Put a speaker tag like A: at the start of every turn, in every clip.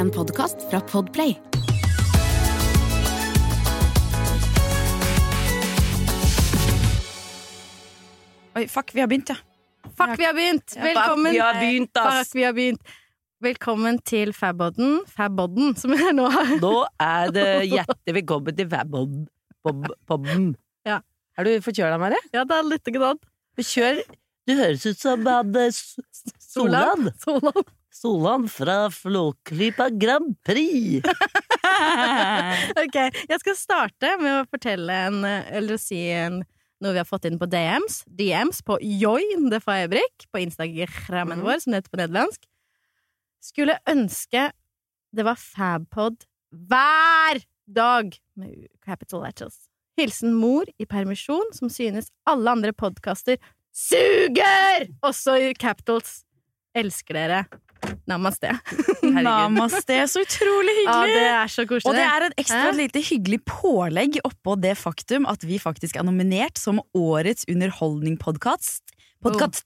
A: En podkast fra Podplay.
B: Oi, fuck, vi har begynt, ja.
C: Fuck, vi har begynt! Velkommen.
D: Fuck, Vi har begynt, ass!
C: Fuck, vi har begynt. Velkommen til Fabodden. Fabodden, som jeg nå har.
D: Nå er det hjertelig velkommen til Fabodden.
C: Ja.
D: Er du forkjøla, Mari?
C: Ja, det er litt grann.
D: Kjør. Du høres ut som han eh, Solan.
C: Solan.
D: Solan fra Flåklypa Grand Prix.
C: Ok, jeg skal starte med å fortelle en Eller å si en, noe vi har fått inn på DMs. DMs på Join de Fabrik, på Instagrammen
D: Mhm.
C: vår, som det heter på nederlandsk. Skulle ønske det var Fabpod hver dag med capital letters. Hilsen mor i permisjon, som synes alle andre podkaster suger! Også i capitals. Elsker dere. Namaste.
B: Namaste, så utrolig
C: Ja,
B: hyggelig!
C: det er så koselig.
B: og det er et ekstra lite hyggelig pålegg oppå det faktum at vi faktisk er nominert som årets underholdning-podkast
C: Podcast.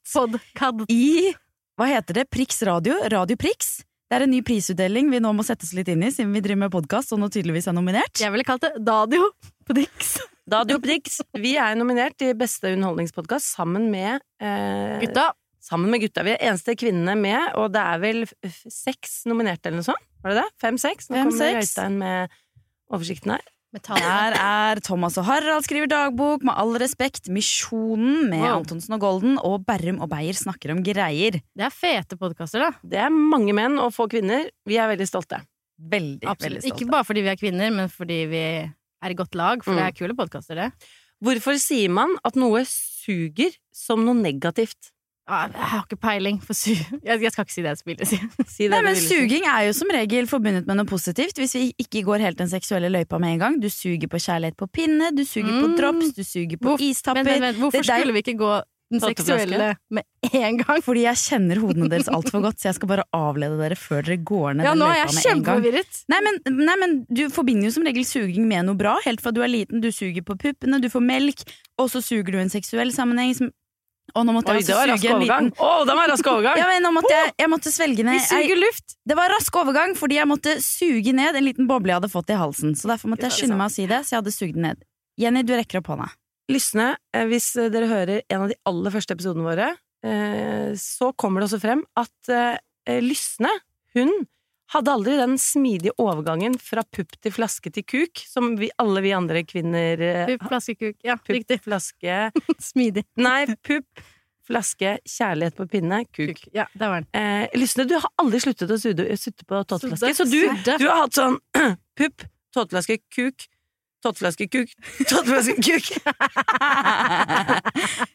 B: i hva heter det? Prix Radio? Radio Prix. Det er en ny prisutdeling vi nå må sette oss litt inn i, siden vi driver med podkast og nå tydeligvis er nominert.
C: Jeg ville kalt det Dadio Prix.
D: Radio Prix. Vi er nominert i beste underholdningspodkast sammen med eh,
C: Gutta.
D: Sammen med gutta. Vi er eneste kvinnene med, og det er vel seks nominerte eller noe sånt? Var det det? Fem-seks? Nå
B: Fem,
D: kommer
B: seks.
D: Øystein med oversikten her.
B: Her er Thomas og Harald skriver dagbok, med all respekt, Misjonen med
C: Wow.
B: Antonsen og Golden, og Berrum og Beyer snakker om greier.
C: Det er fete podkaster, da.
D: Det er mange menn og få kvinner. Vi er veldig stolte.
B: Veldig, veldig stolte.
C: Ikke bare fordi vi er kvinner, men fordi vi er i godt lag. For
D: Mm.
C: det er kule podkaster, det.
D: Hvorfor sier man at noe suger som noe negativt?
C: Ja, jeg har ikke peiling. For su jeg, skal ikke si det jeg skulle si.
D: Si det
B: Nei, men. Suging er jo som regel forbundet med noe positivt, hvis vi ikke går helt den seksuelle løypa med en gang. Du suger på kjærlighet på pinne, du suger på
C: Mm.
B: drops, du suger på
C: Hvor,
B: istapper.
C: Men, men. Hvorfor skulle vi ikke gå den seksuelle med en gang?
B: Fordi jeg kjenner hodene deres altfor godt, så jeg skal bare avlede dere før dere går ned
C: Ja,
B: den løypa med en gang. Nei men, nei, men du forbinder jo som regel suging med noe bra, helt fra du er liten. Du suger på puppene, du får melk, og så suger du i en seksuell sammenheng. Som, og nå måtte
D: Oi,
B: jeg også
D: rask
B: suge en liten
D: oh, det var rask overgang!
B: ja, men nå måtte jeg, jeg måtte svelge ned
C: Vi suger luft!
B: Det var rask overgang fordi jeg måtte suge ned en liten boble jeg hadde fått i halsen. Så derfor måtte jeg skynde meg å si det, så jeg hadde sugd den ned. Jenny, du rekker opp hånda.
D: Lysne, eh, hvis dere hører en av de aller første episodene våre, eh, så kommer det også frem at eh, Lysne, hun hadde aldri den smidige overgangen fra pupp til flaske til kuk, som vi, alle vi andre kvinner
C: Pupp, flaske, kuk. Ja,
D: pup,
C: riktig.
D: flaske
C: Smidig.
D: Nei, pupp, flaske, kjærlighet på pinne, kuk.
C: Kuk. Ja, der var den.
D: Eh, Lysne, du har aldri sluttet å sude, sutte på tåteflaske, så du, du har hatt sånn pupp, tåteflaske, kuk, tåteflaske, kuk, tåteflaske,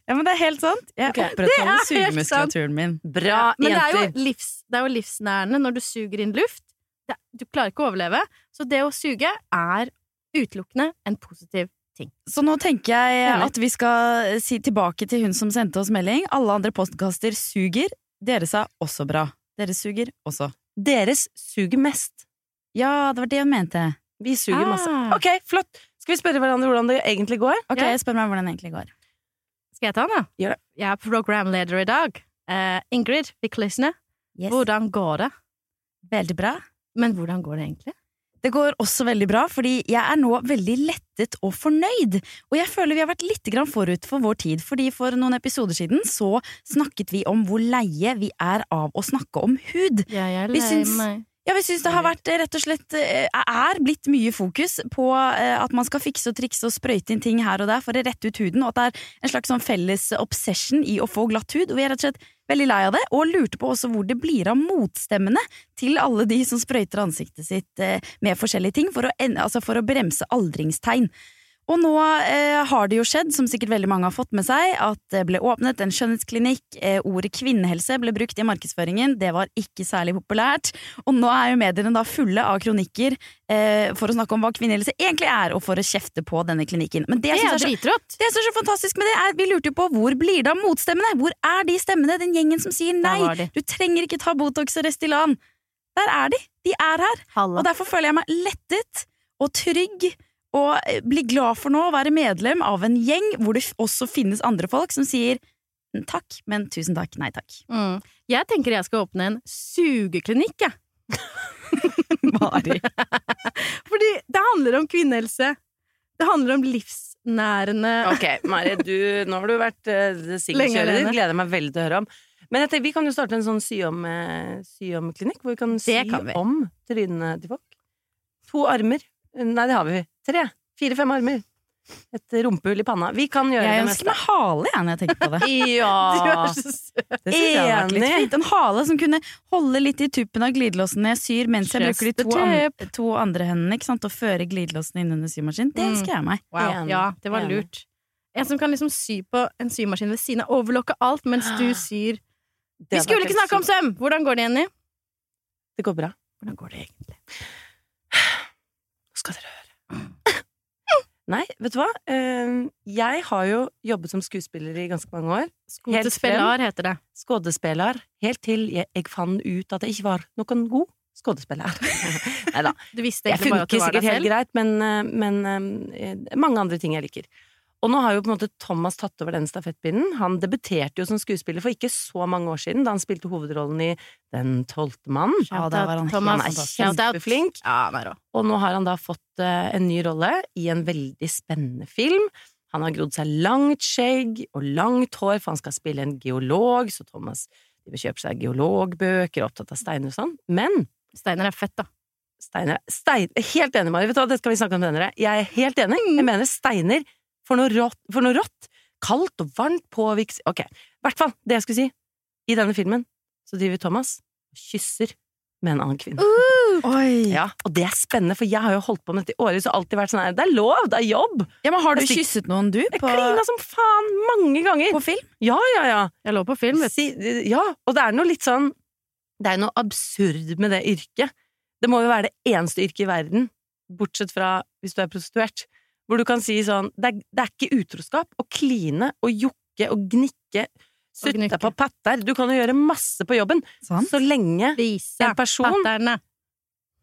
B: ja, men det er helt sant. Jeg
D: okay.
B: opprettholder
C: er
B: sugemuskulaturen min.
D: Bra,
C: Men det er, jo
D: jenter.
C: livs, det er jo livsnærende når du suger inn luft. Det, du klarer ikke å overleve. Så det å suge er utelukkende en positiv ting.
B: Så nå tenker jeg at vi skal si tilbake til hun som sendte oss melding. Alle andre postkaster suger. Deres er også bra. Deres suger også.
D: Deres suger mest.
B: Ja, det var det hun mente.
D: Vi suger
C: Ah.
D: masse. Ok, flott. Skal vi spørre hverandre hvordan det egentlig går?
B: Ok,
C: Ja.
B: spør meg hvordan det egentlig går.
C: Skal jeg ta den, da?
D: Gjør det.
C: Jeg er programleder i dag. Uh, Ingrid Wikløsne,
B: Yes.
C: hvordan går det?
B: Veldig bra.
C: Men hvordan går det egentlig?
B: Det går også veldig bra, fordi jeg er nå veldig lettet og fornøyd. Og jeg føler vi har vært litt forut for vår tid, fordi for noen episoder siden så snakket vi om hvor leie vi er av å snakke om hud.
C: Ja, jeg er lei
B: syns-
C: meg.
B: Ja, vi syns det har vært rett og slett eh, er blitt mye fokus på eh, at man skal fikse og trikse og sprøyte inn ting her og der for å rette ut huden, og at det er en slags sånn felles obsession i å få glatt hud. Og vi er rett og slett veldig lei av det, og lurte på også hvor det blir av motstemmene til alle de som sprøyter ansiktet sitt eh, med forskjellige ting for å, altså for å bremse aldringstegn. Og nå eh, har det jo skjedd, som sikkert veldig mange har fått med seg, at det ble åpnet en skjønnhetsklinikk. Eh, ordet kvinnehelse ble brukt i markedsføringen, det var ikke særlig populært. Og nå er jo mediene da fulle av kronikker eh, for å snakke om hva kvinnehelse egentlig er, og for å kjefte på denne klinikken. Men det
C: Det er
B: er så
C: dritrått!
B: det som er så fantastisk med det, er vi lurte jo på hvor blir det av motstemmene? Hvor er de stemmene? Den gjengen som sier nei, du trenger ikke ta Botox og Restylane. Der er de. De er her.
C: Halla.
B: Og derfor føler jeg meg lettet og trygg og bli glad for nå å være medlem av en gjeng hvor det også finnes andre folk som sier takk, men tusen takk, nei takk.
C: Mm. Jeg tenker jeg skal åpne en sugeklinikk, jeg.
B: Mari.
C: Fordi det handler om kvinnehelse. Det handler om livsnærende
D: Ok, Mari, du, nå har du vært uh,
C: Lenge
D: singelkjører. Gleder jeg meg veldig til å høre om. Men tenker, vi kan jo starte en sånn syom, eh, sy hvor vi kan sy
C: kan vi.
D: om trynene til folk. To armer. Nei, det har vi. Tre. Fire-fem armer. Et rumpehull i panna. Vi kan gjøre
B: Jeg
D: det
B: ønsker meg hale, jeg, når jeg tenker på det.
C: Du er så søt.
B: Det synes jeg hadde vært litt
D: Enig.
B: fint. En hale som kunne holde litt i tuppen av glidelåsen når jeg syr, mens jeg bruker de to, an to andre hendene ikke sant? og fører glidelåsen innunder symaskinen. Det
C: Mm.
B: ønsker jeg meg.
C: Wow.
D: Enig.
C: Ja, det var lurt. En som kan liksom sy på en symaskin ved siden av, overlokke alt mens du syr. Vi skulle ikke snakke om søm! Hvordan går det, Jenny?
D: Det går bra.
C: Hvordan går det egentlig?
D: Nå skal dere høre. Nei, vet du hva? Eh, Jeg har jo jobbet som skuespiller i ganske mange år.
C: Skådespiller heter det.
D: Skuespiller. Helt til jeg, fant ut at jeg ikke var noen god skuespiller. Nei da.
C: Du visste
D: Jeg
C: egentlig bare at du
D: funker sikkert helt greit, men, eh, men eh, mange andre ting jeg liker. Og nå har jo på en måte Thomas tatt over den stafettpinnen. Han debuterte jo som skuespiller for ikke så mange år siden, da han spilte hovedrollen i Den tolvte mann.
B: Ja, der var han
C: Thomas.
B: helt
D: Han er kjempeflink.
C: Ja.
D: Og nå har han da fått eh, en ny rolle i en veldig spennende film. Han har grodd seg langt skjegg og langt hår, for han skal spille en geolog, så Thomas kjøper seg geologbøker, er opptatt av steiner og sånn. Men
C: Steiner er fett, da.
D: steiner stein, Helt enig, Mari. Vet du hva, det skal vi snakke om senere. Jeg er helt enig. Jeg mener steiner for noe rått. For noe rått. Kaldt og varmt påvirkes Ok, i hvert fall det jeg skulle si. I denne filmen så driver Thomas og kysser med en annen kvinne.
B: Oi! Ja.
D: Og det er spennende, for jeg har jo holdt på med dette i årevis og alltid vært sånn her Det er lov, det er jobb!
B: Ja, men Har du kysset noen, du? På...
D: Jeg klina som faen mange ganger!
B: på film?
D: Ja, ja, ja.
C: Jeg lå på film, vet du.
D: Si, ja, og det er noe litt sånn Det er noe absurd med det yrket. Det må jo være det eneste yrket i verden, bortsett fra hvis du er prostituert, hvor du kan si sånn Det er, det er ikke utroskap å kline og jokke og gnikke, sutte på patter. Du kan jo gjøre masse på jobben
B: Sånn.
D: så lenge
C: Vise
D: en person
C: patterne.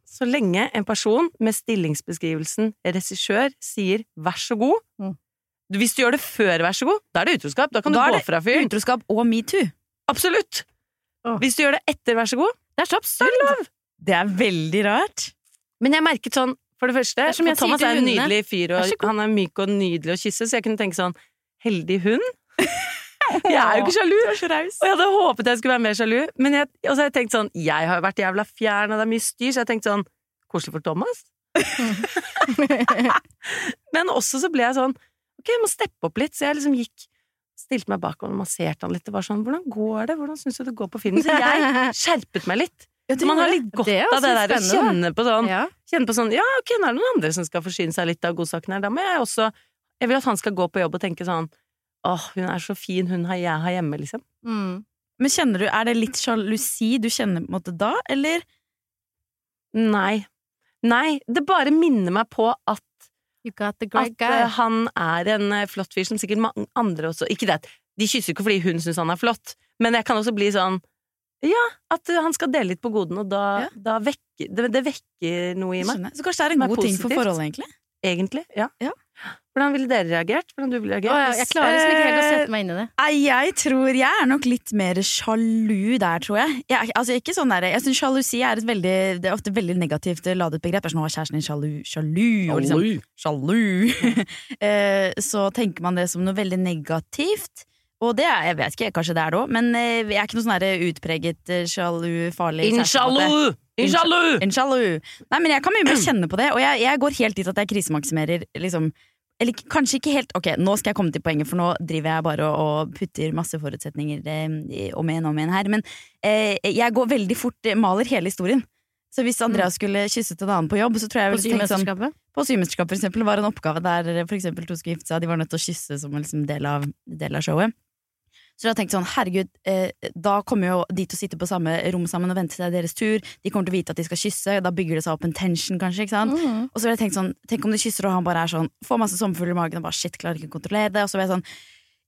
D: Så lenge en person med stillingsbeskrivelsen regissør sier 'vær så god'
C: Mm.
D: Hvis du gjør det før 'vær så god', da er det utroskap. Da kan
B: Da
D: du gå fra fyren.
B: Utroskap og metoo.
D: Absolutt!
C: Oh.
D: Hvis du gjør det etter 'vær så god',
C: Det er så absurd!
B: Det er veldig rart.
D: Men jeg merket sånn, for det første
C: er som jeg
D: Thomas er en nydelig fyr, og han er myk og nydelig å kysse, så jeg kunne tenke sånn Heldig hund? jeg er jo ikke sjalu!
B: Er.
D: Og jeg hadde håpet jeg skulle være mer sjalu, men jeg, og så har jeg tenkt sånn Jeg har jo vært jævla fjern, og det er mye styr, så jeg tenkte sånn Koselig for Thomas. Men også så ble jeg sånn Ok, jeg må steppe opp litt, så jeg liksom gikk Stilte meg bakover og masserte han litt. Det var sånn Hvordan går det? Hvordan syns du det går på filmen? Så jeg skjerpet meg litt.
B: Ja,
D: man har litt godt
C: Det
D: av det der å kjenne på sånn
C: Ja.
D: Kjenne på sånn Ja, ok, nå er det noen andre som skal forsyne seg litt av godsaken her. Da må jeg også Jeg vil at han skal gå på jobb og tenke sånn Åh, hun er så fin, hun har jeg har hjemme, liksom.
C: Mm.
B: Men kjenner du, Er det litt sjalusi du kjenner på en måte da, eller?
D: Nei. Nei, det bare minner meg på at At
C: guy.
D: eh, han er en eh, flott fyr som sikkert mange andre også Ikke det, de kysser ikke fordi hun syns han er flott, men jeg kan også bli sånn Ja, at eh, han skal dele litt på godene, og da,
B: Ja.
D: da vekker det, det vekker noe i meg.
B: Skjønner. Så kanskje det er en
D: god er
B: god ting for forholdet, egentlig?
D: Egentlig. Ja.
B: Ja.
D: Hvordan ville dere reagert? Hvordan du ville
C: Å,
D: reagert?
C: ja, jeg klarer liksom ikke helt å
B: Eh,
C: sette meg inn i det.
B: Nei, jeg tror jeg er nok litt mer sjalu der, tror jeg. jeg er- altså, ikke sånn der, jeg syns sjalusi er et veldig Det er ofte veldig negativt ladet begrep. Det er sånn, «Å, kjæresten din sjalu, sjalu, og liksom, sjalu. Eh, så tenker man det som noe veldig negativt. Og det er, jeg vet ikke, kanskje det er det òg, men eh, jeg er ikke noe sånn der utpreget eh, sjalu, farlig Inshallu! Inshallu!
D: Inshallah.
B: Nei, men jeg kan mye mer kjenne på det, og jeg, jeg går helt dit at jeg krisemaksimerer liksom eller kanskje ikke helt Ok, nå skal jeg komme til poenget, for nå driver jeg bare og, og putter masse forutsetninger eh, om igjen om igjen her. Men eh, jeg går veldig fort eh, maler hele historien. Så hvis Andrea skulle kysset en annen på jobb, så tror jeg
C: På
B: Symesterskapet? sånn. På symesterskapet for eksempel var en oppgave der eh, for eksempel to skulle gifte seg, og de var nødt til å kysse som en liksom del, av, del av showet. Så da tenkte jeg sånn, herregud, eh, da kommer jo de til å sitte på samme rom sammen og vente til er deres tur. De kommer til å vite at de skal kysse, da bygger det seg opp en tension, kanskje. ikke sant?
C: Mm.
B: Og så ville jeg tenkt sånn, tenk om de kysser og han bare er sånn, får masse sommerfugler i magen og bare shit, klarer ikke å kontrollere det. Og så var jeg sånn,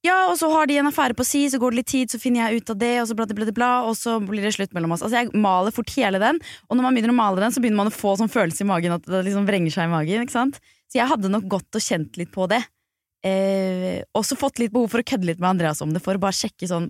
B: ja, og så har de en affære på si, så går det litt tid, så finner jeg ut av det, og så bla, bla, bla, og så blir det slutt mellom oss. Altså Jeg maler fort hele den, og når man begynner å male den, så begynner man å få sånn følelse i magen at det liksom vrenger seg i magen. ikke sant? Så jeg hadde nok gått og kjent litt på det. Eh, også fått litt behov for å kødde litt med Andreas om det, for å bare sjekke sånn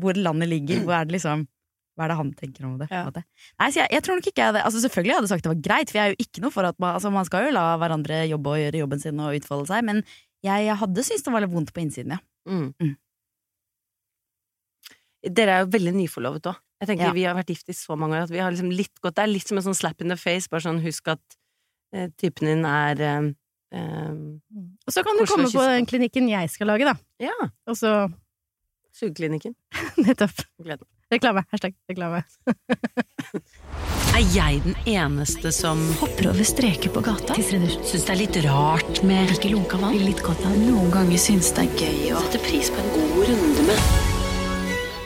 B: hvor landet ligger. Hvor er det liksom hva er det han tenker om det?
D: Ja.
B: Nei, så jeg, jeg tror nok ikke jeg hadde Altså Selvfølgelig hadde jeg sagt det var greit, for jeg er jo ikke noe for at man, altså, man skal jo la hverandre jobbe og gjøre jobben sin og utfolde seg, men jeg, jeg hadde syntes det var litt vondt på innsiden, ja.
D: Mm.
B: Mm.
D: Dere er jo veldig nyforlovet òg. Jeg tenker
B: Ja.
D: Vi har vært gift i så mange år at vi har liksom litt gått Det er litt som en sånn slap in the face. Bare sånn husk at eh, typen din er eh, eh,
C: Og så kan du komme på den klinikken jeg skal lage, da.
D: Ja,
C: Og så
D: sugeklinikken.
C: Nettopp. Reklame. Hashtag reklame.
A: Er jeg den eneste som
E: Hopper over streker på gata.
A: syns det er litt rart med
E: Ikke lunka vann. Litt godt av Noen ganger syns det er gøy å
A: sette pris på en god runde med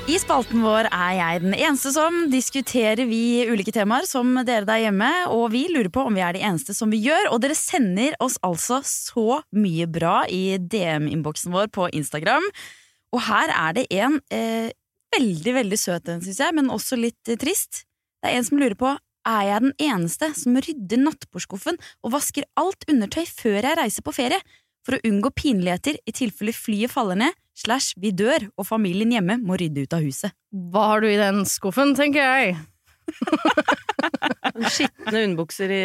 B: I spalten vår er jeg den eneste som diskuterer vi ulike temaer som dere der hjemme, og vi lurer på om vi er de eneste som vi gjør, og dere sender oss altså så mye bra i DM-innboksen vår på Instagram. Og her er det en eh, veldig, veldig søt en, syns jeg, men også litt eh, trist. Det er en som lurer på er jeg den eneste som rydder nattbordskuffen og vasker alt undertøy før jeg reiser på ferie, for å unngå pinligheter i tilfelle flyet faller ned, slash vi dør og familien hjemme må rydde ut av huset.
C: Hva har du i den skuffen, tenker jeg?
D: Skitne underbukser i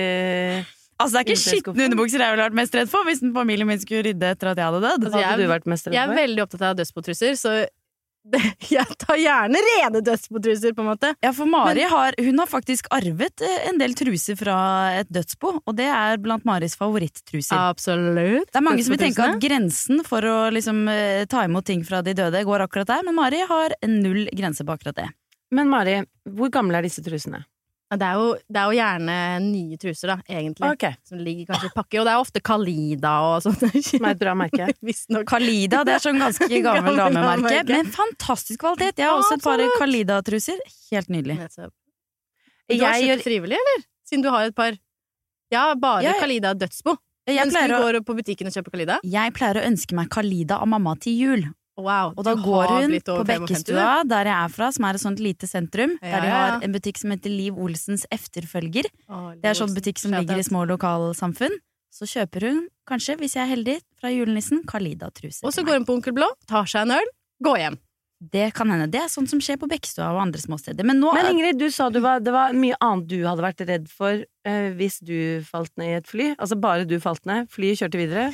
B: Altså Det er ikke skitne underbukser jeg ville vært mest redd for hvis en familien min skulle rydde etter at jeg hadde dødd.
C: Altså, jeg- Jeg er veldig opptatt av dødsbotruser, så jeg tar gjerne rene dødsbotruser, på en måte.
B: Ja, for Mari har, hun har faktisk arvet eh, en del truser fra et dødsbo, og det er blant Maris favorittruser.
C: Absolutt.
B: Det er mange som vil tenke at grensen for å liksom, eh, ta imot ting fra de døde går akkurat der, men Mari har null grense på akkurat det.
D: Men Mari, hvor gamle er disse trusene?
C: Det er, jo, det er jo gjerne nye truser, da, egentlig.
D: Okay.
C: Som ligger kanskje i pakke. Og det er ofte Kalida og sånt.
D: Som er et bra merke.
B: Kalida det er sånn ganske gammel
C: Gammel
B: damemerke, men fantastisk kvalitet. Jeg har også et par. Kalida-truser. Helt nydelig.
C: Nettopp. Du har kjøpt
D: gjør
C: frivillig, eller? Siden du har et par Ja, bare
B: jeg...
C: Kalida dødsbo.
B: Jeg
C: Mens du
B: pleier, å,
C: går på butikken og kjøper Kalida?
B: jeg pleier å ønske meg Kalida av mamma til jul.
C: Wow.
B: Og da går hun på Bekkestua, der jeg er fra, som er et sånt lite sentrum,
C: Ja,
B: der de har en butikk som heter Liv Olsens Efterfølger.
C: Å,
B: Det er sånn butikk som ligger i små lokalsamfunn. Så kjøper hun, kanskje, hvis jeg er heldig, fra julenissen, Kalida-truser.
C: Og så går hun på Onkel Blå, tar seg en øl, går hjem.
B: Det kan hende. Det er sånt som skjer på Bekkestua og andre småsteder. Men nå
D: Men Ingrid, du sa du var, det var mye annet du hadde vært redd for eh, hvis du falt ned i et fly. Altså bare du falt ned. Flyet kjørte videre.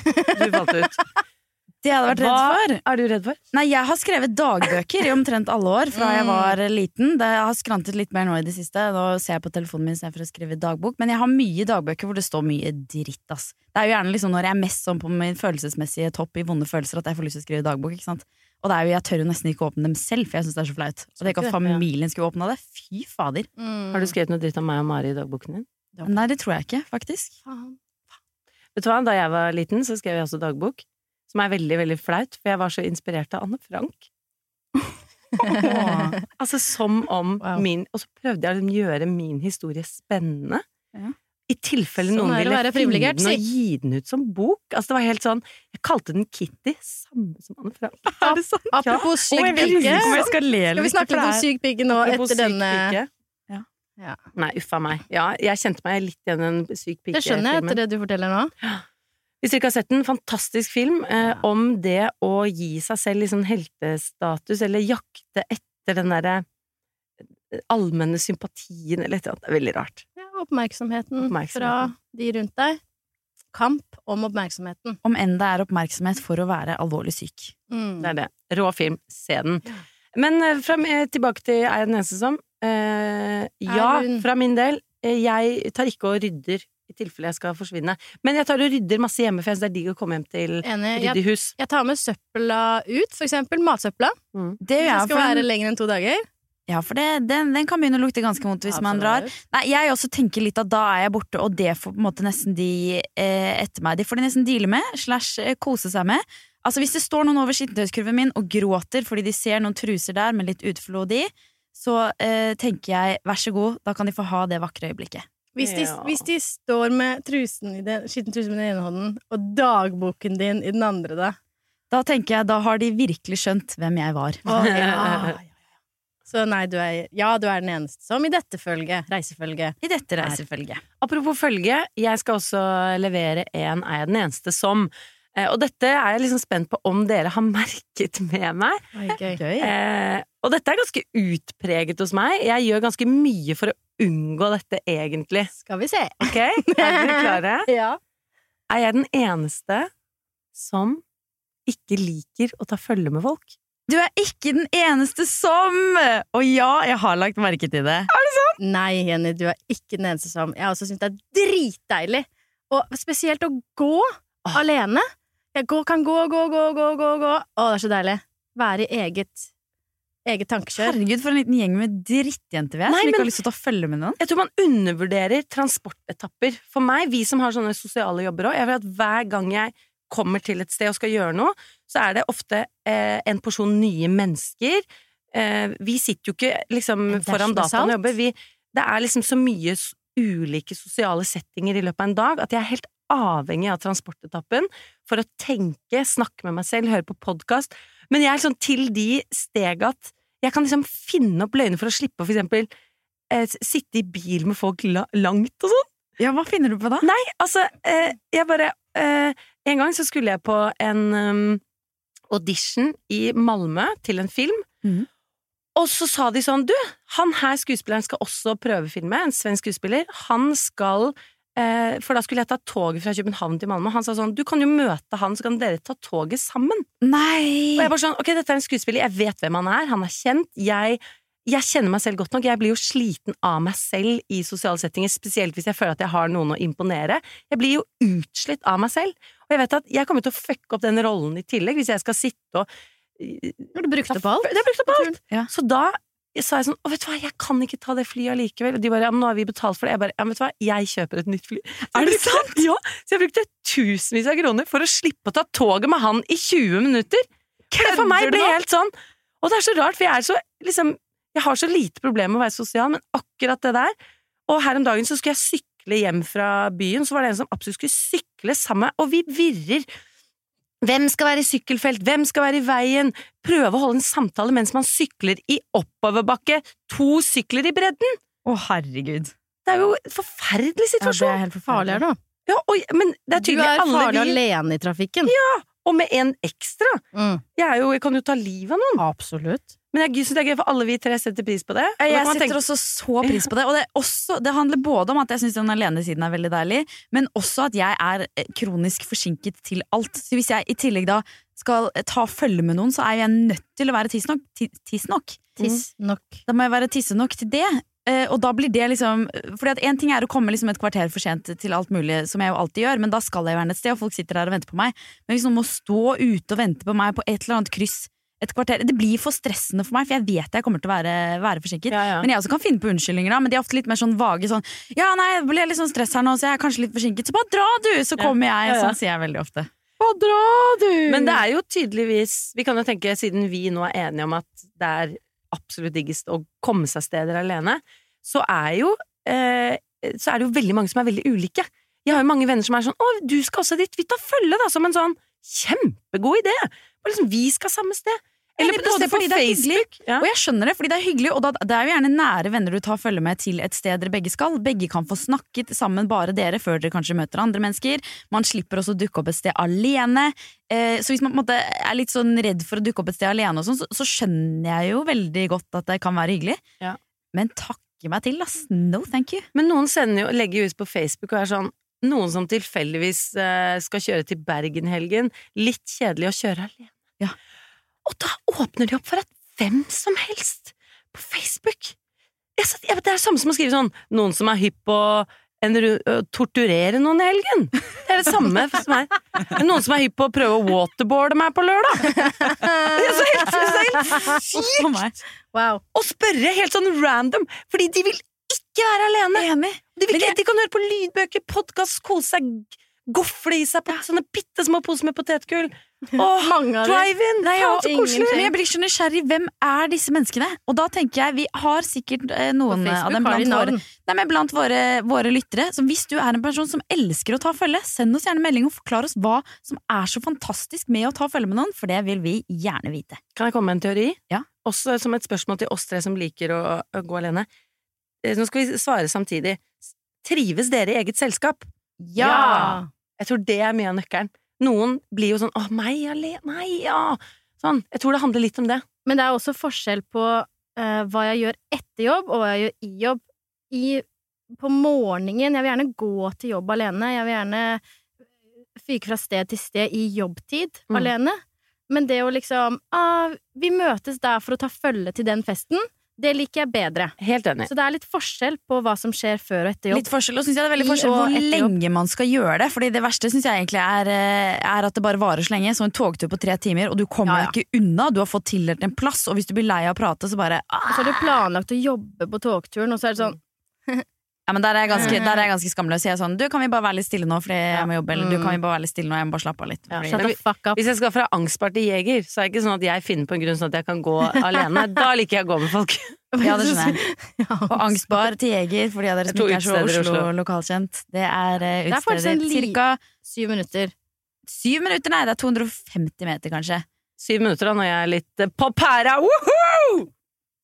D: Du falt ut.
B: det jeg hadde vært redd
D: Hva
B: for
D: er du redd for?
B: Nei, jeg har skrevet dagbøker i omtrent alle år fra jeg var liten. Det har skrantet litt mer nå i det siste. Nå ser jeg på telefonen min istedenfor å skrive dagbok. Men jeg har mye dagbøker hvor det står mye dritt, ass. Det er jo gjerne liksom når jeg er mest sånn på min følelsesmessige topp i vonde følelser at jeg får lyst til å skrive dagbok, ikke sant. Og det er jo, jeg tør jo nesten ikke åpne dem selv, for jeg syns det er så flaut. Og det ikke at familien skulle åpna det. Fy fader.
D: Har du skrevet noe dritt om meg og Mari i dagboken din?
B: Nei, det tror jeg ikke, faktisk.
C: Faen.
D: Vet du hva, Da jeg var liten, så skrev jeg også dagbok. Som er veldig veldig flaut, for jeg var så inspirert av Anne Frank.
B: Åh.
D: Altså som om
C: Wow.
D: min Og så prøvde jeg å liksom gjøre min historie spennende.
B: Ja.
D: I tilfelle
C: Sånn
D: noen
C: å
D: ville finne den og gi den ut som bok. Altså det var helt sånn Jeg kalte den Kitty, samme som Anne Frank. Er det sant?
C: Apropos syk pike.
B: skal
C: Skal vi snakke litt om syk pike nå
D: Apropos
C: etter denne
D: pike.
B: Ja.
C: Ja.
D: Nei, uffa meg. Ja, jeg kjente meg litt igjen i en syk
C: Det skjønner jeg etter det du forteller nå.
D: Hvis dere ikke har sett den, fantastisk film eh, om det å gi seg selv liksom heltestatus, eller jakte etter den derre eh, allmenne sympatien, eller et eller annet. Det er veldig rart.
C: Ja, oppmerksomheten, fra de rundt deg. Kamp om oppmerksomheten.
B: Om enn det er oppmerksomhet for å være alvorlig syk.
C: Mm.
D: Det er det. Rå film. Se den. Men eh, fra, eh, tilbake til Er jeg den eneste som? Eh, ja, fra min del. Jeg tar ikke og rydder i tilfelle jeg skal forsvinne. Men jeg tar og rydder masse hjemme, for jeg det er digg å komme hjem til ryddig hus.
C: jeg tar med søpla ut, for eksempel matsøpla.
D: Mm.
B: Det gjør
C: jeg
B: jeg,
C: skal
B: for
C: være lenger enn to dager.
B: ja, for det, den, den kan begynne å lukte ganske vondt hvis man drar. Nei, jeg også tenker litt at da er jeg borte, og det får på en måte nesten de eh, etter meg. De får de nesten deale med, slash eh, kose seg med. Altså Hvis det står noen over skittentøyskurven min og gråter fordi de ser noen truser der med litt utflod i, så eh, tenker jeg vær så god, da kan de få ha det vakre øyeblikket.
C: Hvis de,
D: Ja.
C: hvis de står med trusen i den, skitten trusen med den ene hånden og dagboken din i den andre, da.
B: Da tenker jeg, da har de virkelig skjønt hvem jeg var.
C: Oh, ja. Så nei, du er, ja, du er den eneste som i dette følget, reisefølget.
B: I dette reisefølget.
D: Apropos følge, jeg skal også levere en Er jeg den eneste som? Eh, og dette er jeg liksom spent på om dere har merket med meg.
C: Oi. Gøy.
D: Eh, Og dette er ganske utpreget hos meg. Jeg gjør ganske mye for å unngå dette, egentlig.
C: Skal vi se.
D: Ok, Er dere klare?
C: Ja.
D: Er jeg den eneste som ikke liker å ta følge med folk?
B: Du er ikke den eneste som Og ja, jeg har lagt merke til det.
C: Nei, Jenny, du er ikke den eneste som Jeg har også syntes det er dritdeilig. Og spesielt å gå alene. Jeg går, kan gå, gå, gå, gå, gå, gå. Å, det er så deilig. Være i eget, eget tankekjør.
B: Herregud, for en liten gjeng med drittjenter vi er,
D: Nei,
B: som ikke har lyst til å ta følge med noen.
D: Jeg tror man undervurderer transportetapper. For meg, vi som har sånne sosiale jobber òg, jeg vet at hver gang jeg kommer til et sted og skal gjøre noe, så er det ofte eh, en porsjon nye mennesker. Eh, vi sitter jo ikke liksom foran dataen og jobber. Vi, det er liksom så mye ulike sosiale settinger i løpet av en dag at jeg er helt avhengig av transportetappen for å tenke, snakke med meg selv, høre på podkast. Men jeg er sånn til de steg at jeg kan liksom finne opp løgner for å slippe å for eksempel eh, sitte i bil med folk la langt og sånn.
B: Ja, hva finner du på da?
D: Nei, altså, eh, jeg bare eh, En gang så skulle jeg på en um, audition i Malmö til en film.
B: Mm.
D: Og så sa de sånn Du, han her skuespilleren skal også prøvefilme, en svensk skuespiller. Han skal For da skulle jeg ta toget fra København til Malmö. Han sa sånn Du kan jo møte han, så kan dere ta toget sammen.
B: Nei!
D: Og jeg bare sånn, ok, dette er en skuespiller, jeg vet hvem han er, han er kjent, jeg, jeg kjenner meg selv godt nok, jeg blir jo sliten av meg selv i sosiale settinger, spesielt hvis jeg føler at jeg har noen å imponere. Jeg blir jo utslitt av meg selv, og jeg vet at jeg kommer til å fucke opp den rollen i tillegg, hvis jeg skal sitte og
C: Du brukte på alt.
D: Det er brukt opp alt!
B: Ja.
D: Så da sa jeg sånn, å vet du hva, jeg kan ikke ta det flyet allikevel, og de bare, ja, men nå har vi betalt for det, jeg bare, ja, men vet du hva, jeg kjøper et nytt fly.
B: Er
D: jeg
B: det
D: brukte- Ja, så jeg brukte tusenvis av kroner for å slippe å ta toget med han i 20 minutter. Det for meg ble
B: det
D: helt sånn. Og det er så rart, for jeg er så liksom Jeg har så lite problem med å være sosial, men akkurat det der. Og her om dagen så skulle jeg sykle hjem fra byen, så var det en som absolutt skulle sykle sammen, og vi virrer. Hvem skal være i sykkelfelt? Hvem skal være i veien? Prøve å holde en samtale mens man sykler i oppoverbakke. To sykler i bredden!
B: Å, herregud.
D: Det er jo en forferdelig
B: Ja, det
D: situasjon.
B: er helt
C: Farlig her
B: nå.
C: du.
D: Ja, og, men det er
C: Du
D: tydelig
C: er
D: alle
C: farlig
D: vi
C: alene i trafikken.
D: Ja, Og med en ekstra.
C: Mm.
D: Jeg, er jo, jeg kan jo ta livet av noen.
C: Absolutt.
D: Men jeg syns det er gøy, for alle vi tre setter pris på det. Og
B: Jeg setter
D: tenke-
B: også så pris på det. Og det, også, det handler både om at jeg syns den alenesiden er veldig deilig, men også at jeg er eh, kronisk forsinket til alt. Så hvis jeg i tillegg da skal eh, ta følge med noen, så er jeg nødt til å være?
C: Tiss nok.
B: Da må jeg være tissenok til det. Eh, og da blir det liksom Fordi at En ting er å komme liksom et kvarter for sent til alt mulig, som jeg jo alltid gjør, men da skal jeg være et sted, og folk sitter der og venter på meg. Men hvis noen må stå ute og vente på meg på et eller annet kryss et kvarter Det blir for stressende for meg, for jeg vet jeg kommer til å være, være forsinket.
D: Ja, ja.
B: Men jeg også kan finne på unnskyldninger, da, men de er ofte litt mer sånn vage. Sånn 'Ja, nei, det ble litt sånn stress her nå, så jeg er kanskje litt forsinket.' Så bare dra, du! Så kommer jeg.
D: Ja, ja.
B: Sånn sier jeg veldig ofte.
C: Bare dra, du!
D: Men det er jo tydeligvis Vi kan jo tenke, siden vi nå er enige om at det er absolutt diggest å komme seg steder alene, så er jo eh, Så er det jo veldig mange som er veldig ulike. Jeg har jo mange venner som er sånn 'Å, du skal også dit. Vi tar følge', da. Som en sånn kjempegod idé. Og liksom, vi skal samme sted. Eller på, på
B: hyggelig,
D: Facebook. Ja.
B: Og jeg skjønner det, fordi det er hyggelig, og da, det er jo gjerne nære venner du tar følge med til et sted dere begge skal. Begge kan få snakket sammen, bare dere, før dere kanskje møter andre mennesker. Man slipper også å dukke opp et sted alene. Eh, så hvis man på måte er litt sånn redd for å dukke opp et sted alene, og sånn, så, så skjønner jeg jo veldig godt at det kan være hyggelig.
D: Ja.
B: Men takke meg til, ass. No thank you.
D: Men noen sender jo, legger jo ut på Facebook og er sånn Noen som tilfeldigvis eh, skal kjøre til Bergen helgen, Litt kjedelig å kjøre alene.
B: Ja.
D: Og da åpner de opp for at hvem som helst på Facebook jeg, Det er det samme som å skrive sånn Noen som er hypp på å torturere noen i helgen. Det er det samme som meg. Noen som er hypp på å prøve å waterboarde meg på lørdag. Det er så helt, så helt sykt
C: Wow.
D: å spørre helt sånn random, fordi de vil ikke være alene.
B: Enig.
D: De, ikke, de kan høre på lydbøker, podkast, kose seg, gofle i seg på sånne bitte små poser med potetgull. Åh, drive-in! Så koselig!
B: Men jeg blir så nysgjerrig. Hvem er disse menneskene? Og da tenker jeg, vi har sikkert eh, noen av dem blant våre. Nei, men blant våre, våre lyttere. Så hvis du er en person som elsker å ta følge, send oss gjerne melding og forklar oss hva som er så fantastisk med å ta følge med noen, for det vil vi gjerne vite.
D: Kan jeg komme med en teori?
B: Ja.
D: Også som et spørsmål til oss tre som liker å, å gå alene. Eh, Nå skal vi svare samtidig. Trives dere i eget selskap?
C: Ja!
D: Jeg tror det er mye av nøkkelen. Noen blir jo sånn 'Å, meg alene? Nei, ja!' Sånn. Jeg tror det handler litt om det.
C: Men det er også forskjell på uh, hva jeg gjør etter jobb, og hva jeg gjør i jobb. I, på morgenen Jeg vil gjerne gå til jobb alene. Jeg vil gjerne fyke fra sted til sted i jobbtid
D: Mm.
C: alene. Men det å liksom ah, Vi møtes der for å ta følge til den festen. Det liker jeg bedre.
D: Helt enig.
C: Så det er litt forskjell på hva som skjer før og etter jobb.
B: Litt forskjell, og synes jeg det er veldig forskjell hvor lenge man skal gjøre det. Fordi det verste synes jeg egentlig er, eh, er at det bare varer så lenge. Så en togtur på tre timer, og du kommer
C: Ja, ja.
B: ikke unna. Du har fått tildelt en plass, og hvis du blir lei av å prate, så bare ah.
C: Og så har du planlagt å jobbe på togturen, og så er det sånn
B: Ja, men der er jeg ganske, der er jeg ganske skamløs. Jeg er sånn, du kan vi bare være litt stille nå fordi jeg må jobbe, eller du kan vi bare være litt stille nå, jeg må bare slappe av litt.
D: Ja.
B: Fordi,
C: fuck up.
D: Hvis jeg skal fra angstbar til jeger, så er det ikke sånn at jeg finner på en grunn sånn at jeg kan gå alene. Da liker jeg å gå med folk.
B: ja, det skjønner jeg. Og angstbar til jeger, for de av dere som ikke er så
D: Oslo.
B: Oslo-lokalkjent. Det eh,
C: Det er uh, en
B: utsteder cirka
C: Syv minutter.
B: syv minutter, nei, det er 250 meter kanskje.
D: Syv minutter da, når jeg er litt uh, på pæra! Woohoo!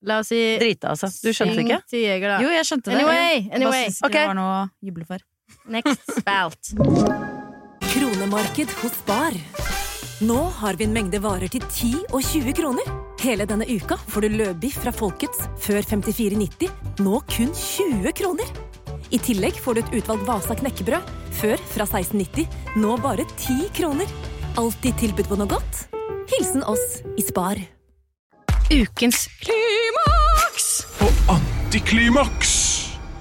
C: La oss si
D: Drita, altså. Du skjønte
C: syng
D: ikke?
C: til Jeger, da.
B: Jo, jeg skjønte det.
C: Anyway,
B: Jeg
C: anyway.
B: synes okay.
D: Ok.
B: det var noe å juble for.
C: Next spalt.
F: Kronemarked hos Bar. Nå har vi en mengde varer til 10 og 20 kroner. Hele denne uka får du løbiff fra Folkets før 54,90, nå kun 20 kroner. I tillegg får du et utvalgt Vasa knekkebrød, før fra 16,90, nå bare 10 kroner. Alltid tilbud på noe godt. Hilsen oss i Spar.
C: Ukens
G: Og antiklimaks!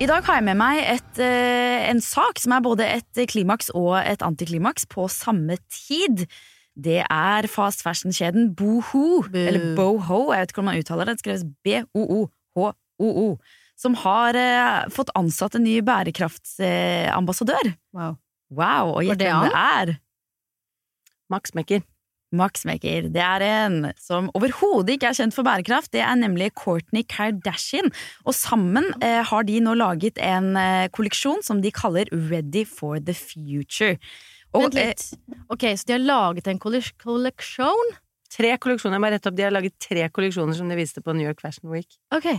B: I dag har jeg med meg et, eh, en sak som er både et klimaks og et antiklimaks på samme tid. Det er fast fashion-kjeden Boho, eller Boho, jeg vet ikke hvordan man uttaler det, det skreves B-O-O-H-O-O, som har eh, fått ansatt en ny bærekraftsambassadør.
C: Wow.
B: Wow, og gjett hvem det er?
D: Max Mekker.
B: Max Maker. Det er en som overhodet ikke er kjent for bærekraft. Det er nemlig Kourtney Kardashian. Og sammen eh, har de nå laget en eh, kolleksjon som de kaller Ready for the Future. Og,
C: Vent litt. Ok, så de har laget en kolleksjon?
D: Tre kolleksjoner. Jeg må rette opp. De har laget tre kolleksjoner som de viste på New York Fashion Week.
C: Ok.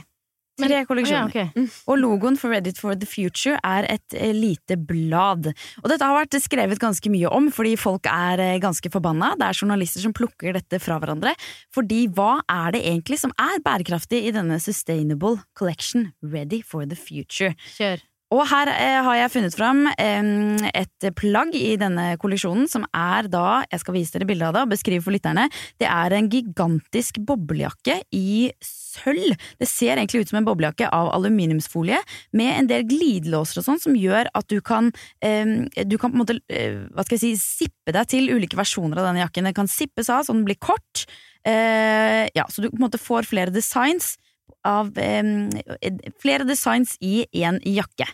B: Tre kolleksjoner.
C: Ja, okay.
B: Og logoen for Ready for the Future er et eh, lite blad. Og dette har vært skrevet ganske mye om, fordi folk er eh, ganske forbanna. Det er journalister som plukker dette fra hverandre. Fordi hva er det egentlig som er bærekraftig i denne Sustainable Collection Ready for the Future?
C: Kjør.
B: Og her eh, har jeg funnet fram et plagg i denne kolleksjonen som er da, jeg skal vise dere bildet av det og beskrive for lytterne, det er en gigantisk boblejakke i sølv. Det ser egentlig ut som en boblejakke av aluminiumsfolie med en del glidelåser og sånn som gjør at du kan, du kan på en måte, eh, hva skal jeg si, sippe deg til ulike versjoner av denne jakken. Den kan sippes av så den blir kort, eh, ja, så du på en måte får flere designs av flere designs i én jakke.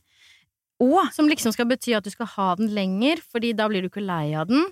B: Og
C: Som liksom skal bety at du skal ha den lenger, fordi da blir du ikke lei av den.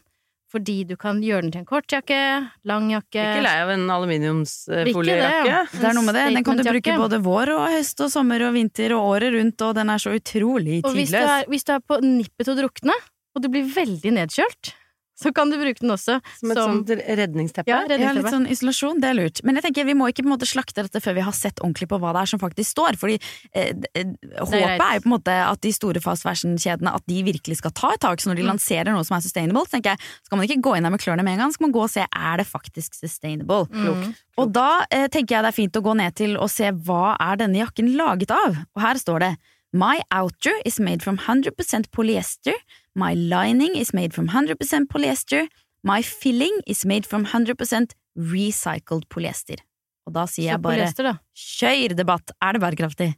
C: Fordi du kan gjøre den til en kortjakke, lang jakke
D: Ikke lei av en
C: det,
D: aluminiumsfoliejakke.
B: det er noe med det. Den kan du bruke både vår og høst og sommer og vinter og året rundt, og den er så utrolig
C: Og hvis du,
B: tidløs.
C: er, hvis du er på nippet til å drukne, og du blir veldig nedkjølt, så kan du bruke den også
D: Som et sånt redningsteppe.
C: ja,
B: Ja, litt sånn isolasjon, det er lurt. Men jeg tenker vi må ikke på en måte slakte dette før vi har sett ordentlig på hva det er som faktisk står. Fordi eh, eh, håpet
C: greit.
B: er jo på en måte at de store fast fashion-kjedene At de virkelig skal ta et tak. Så når de
C: Mm.
B: lanserer noe som er sustainable, så tenker jeg skal man ikke gå inn der med klørne med en gang, skal man gå og se er det faktisk sustainable.
C: Mm.
B: Og da eh, tenker jeg det er fint å gå ned til og se hva er denne jakken laget av. Og her står det My outer is made from 100% polyester. My lining is made from 100% polyester. My filling is made from 100% recycled polyester. Og da sier
C: Så
B: jeg bare
C: polyester,
B: kjør debatt! Er det bærekraftig?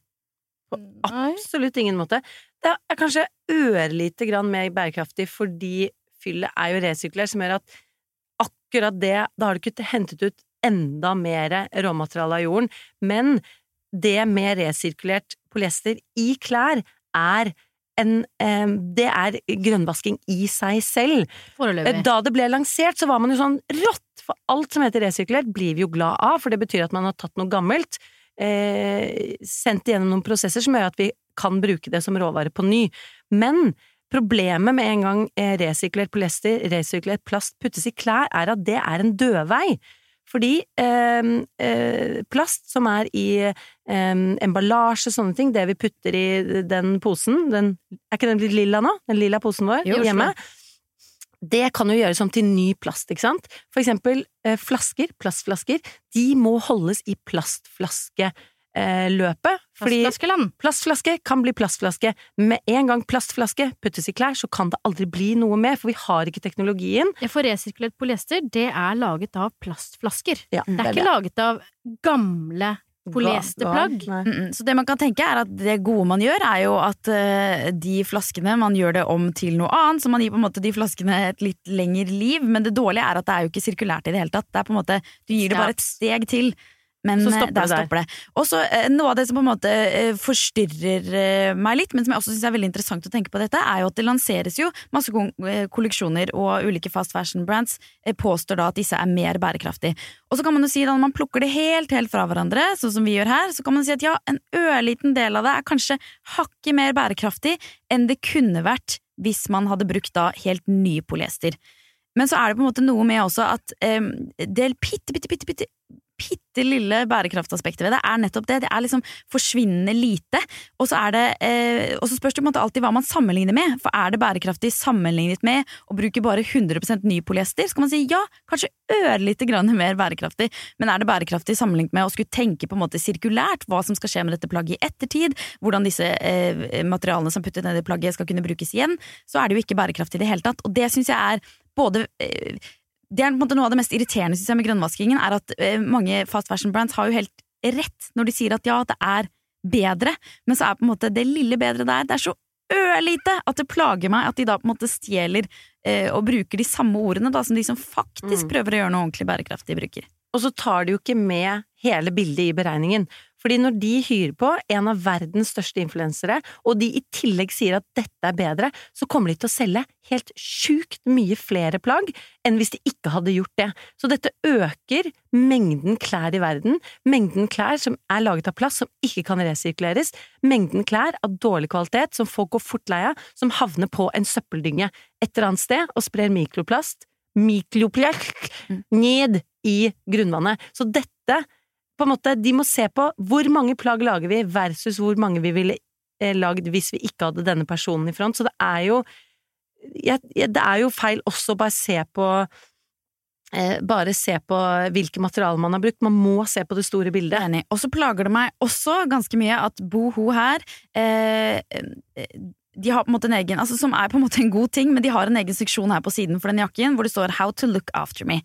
C: På
D: Absolutt ingen måte. Det er kanskje ørlite grann mer bærekraftig fordi fyllet er jo resirkulert, som gjør at akkurat det Da har du ikke hentet ut enda mer råmateriale av jorden, men det med resirkulert polyester i klær er en, eh, det er grønnvasking i seg selv.
C: Foreløpig.
D: Da det ble lansert, så var man jo sånn rått, for alt som heter resirkulert blir vi jo glad av, for det betyr at man har tatt noe gammelt, eh, sendt igjennom noen prosesser som gjør at vi kan bruke det som råvare på ny. Men problemet med en gang eh, resirkulert polyester, resirkulert plast puttes i klær, er at det er en dødvei. Fordi eh, eh, plast som er i eh, emballasje, sånne ting, det vi putter i den posen, den, er ikke den litt lilla nå? Den lilla posen vår
C: Jo,
D: hjemme? det kan jo gjøres om til ny plast, ikke sant? For eksempel eh, flasker, plastflasker, de må holdes i plastflaskeløpet. Fordi
C: Plastflaskeland.
D: plastflaske kan bli plastflaske. Med en gang plastflaske puttes i klær, så kan det aldri bli noe mer, for vi har ikke teknologien.
C: Ja, for resirkulert polyester. Det er laget av plastflasker.
D: Ja,
C: Det er ikke laget av gamle polyesterplagg.
B: Mm, mm. Så det man kan tenke er at det gode man gjør, er jo at eh, de flaskene Man gjør det om til noe annet, så man gir på en måte de flaskene et litt lengre liv. Men det dårlige er at det er jo ikke sirkulært i det hele tatt. Det er på en måte, Du gir det bare et steg til. Men
D: Så
B: eh,
D: stopper
B: der
D: det der.
B: stopper det. Og så eh, Noe av det som på en måte eh, forstyrrer meg litt, men som jeg også syns er veldig interessant å tenke på dette, er jo at det lanseres jo masse kolleksjoner, og ulike fast fashion brands påstår da at disse er mer bærekraftige. Og så kan man jo si da når man plukker det helt, helt fra hverandre, sånn som vi gjør her, så kan man si at ja, en ørliten del av det er kanskje hakket mer bærekraftig enn det kunne vært hvis man hadde brukt da helt ny polyester. Men så er det på en måte noe med også at eh, det bitte, bitte, bitte, bitte bitte lille bærekraftaspektet ved det er nettopp det. Det er liksom forsvinnende lite. Og så, det, eh, og så spørs det på en måte alltid hva man sammenligner med. For er det bærekraftig sammenlignet med å bruke bare 100% ny polyester, så kan man si ja, kanskje ørlite grann mer bærekraftig. Men er det bærekraftig sammenlignet med å skulle tenke på en måte sirkulært hva som skal skje med dette plagget i ettertid, hvordan disse eh, materialene som puttet ned i plagget skal kunne brukes igjen, så er det jo ikke bærekraftig i det hele tatt. Og det syns jeg er både eh, det er på en måte Noe av det mest irriterende synes jeg, med grønnvaskingen, er at eh, mange fast fashion brands har jo helt rett når de sier at ja, det er bedre, men så er på en måte det lille bedre der, det er så ørlite at det plager meg at de da på en måte stjeler eh, og bruker de samme ordene da, som de som faktisk
D: Mm.
B: prøver å gjøre noe ordentlig bærekraftig, bruker.
D: Og så tar de jo ikke med hele bildet i beregningen. Fordi når de hyrer på en av verdens største influensere, og de i tillegg sier at dette er bedre, så kommer de til å selge helt sjukt mye flere plagg enn hvis de ikke hadde gjort det. Så dette øker mengden klær i verden, mengden klær som er laget av plast som ikke kan resirkuleres, mengden klær av dårlig kvalitet som folk går fort lei av, som havner på en søppeldynge et eller annet sted og sprer mikroplast mikroplast ned i grunnvannet. Så dette, på en måte, de må se på hvor mange plagg lager vi versus hvor mange vi ville eh, lagd hvis vi ikke hadde denne personen i front. Så det er jo jeg, Det er jo feil også å bare se på eh, bare se på hvilke materialer man har brukt. Man må se på det store bildet.
B: Enig. Og så plager det meg også ganske mye at Boho her eh, eh, de har på en måte en egen, altså som er på en måte en god ting, men de har en egen seksjon her på siden for den jakken hvor det står How to look after me.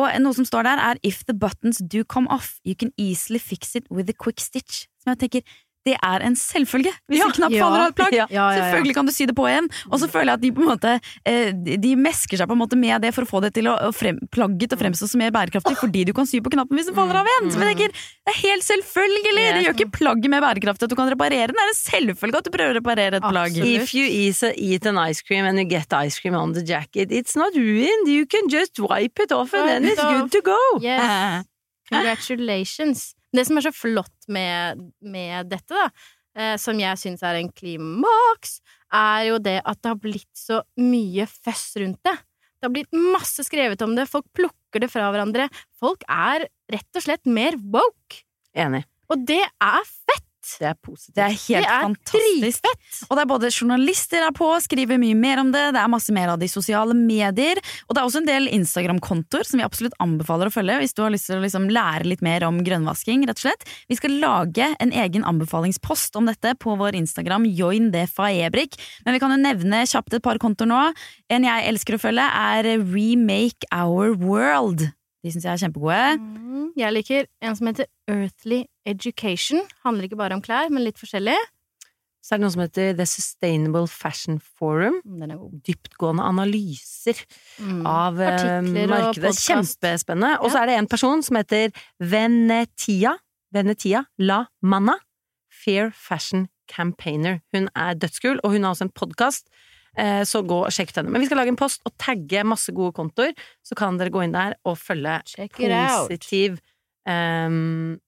B: Og noe som står der er If the buttons do come off, you can easily fix it with a quick stitch. Som jeg tenker, det er en selvfølge hvis
D: Ja,
B: en knapp faller av et plagg.
D: ja,
C: ja, ja, ja.
B: Selvfølgelig kan du sy det på igjen. Og så føler jeg at de på en måte eh, de- mesker seg på en måte med det for å få det til å, frem, plagget til å fremstå som mer bærekraftig, fordi du kan sy på knappen hvis den faller av igjen. Så jeg tenker, Det er helt selvfølgelig! Det gjør ikke plagget mer bærekraftig at du kan reparere den. Det er en selvfølge at du prøver å reparere et plagg.
C: Absolutt.
D: If you eat, eat an ice cream and you get ice cream on the jacket, it's not ruined. You can just wipe it off and then it's good to go.
C: Yes. Congratulations. Det som er så flott med, med dette, da, eh, som jeg syns er en klimaks, er jo det at det har blitt så mye føss rundt det. Det har blitt masse skrevet om det, folk plukker det fra hverandre. Folk er rett og slett mer woke.
D: Enig.
C: Og det er fett!
D: Det er positivt.
B: Det er helt
C: det er
B: fantastisk.
C: dritfett!
B: Og det er både journalister er på, skriver mye mer om det, det er masse mer av de sosiale medier. Og det er også en del Instagram-kontoer som vi absolutt anbefaler å følge hvis du har lyst til å liksom lære litt mer om grønnvasking, rett og slett. Vi skal lage en egen anbefalingspost om dette på vår Instagram, join det faebrik. Men vi kan jo nevne kjapt et par kontoer nå. En jeg elsker å følge, er Remake Our World. De syns jeg er kjempegode.
C: Mm, Jeg liker en som heter Earthly Education. Handler ikke bare om klær, men litt forskjellig.
D: Så er det noe som heter The Sustainable Fashion Forum.
C: Mm, Den er god.
D: Dyptgående analyser
C: Mm.
D: av eh,
C: Artikler og
D: markedet.
C: podcast.
D: Kjempespennende. Og
C: Ja.
D: så er det en person som heter Venetia. Venetia La Manna. Fair Fashion Campaigner. Hun er dødskul, og hun har også en podkast. Så gå og sjekk ut henne. Men vi skal lage en post og tagge masse gode kontoer, så kan dere gå inn der og følge
C: Check
D: positiv um,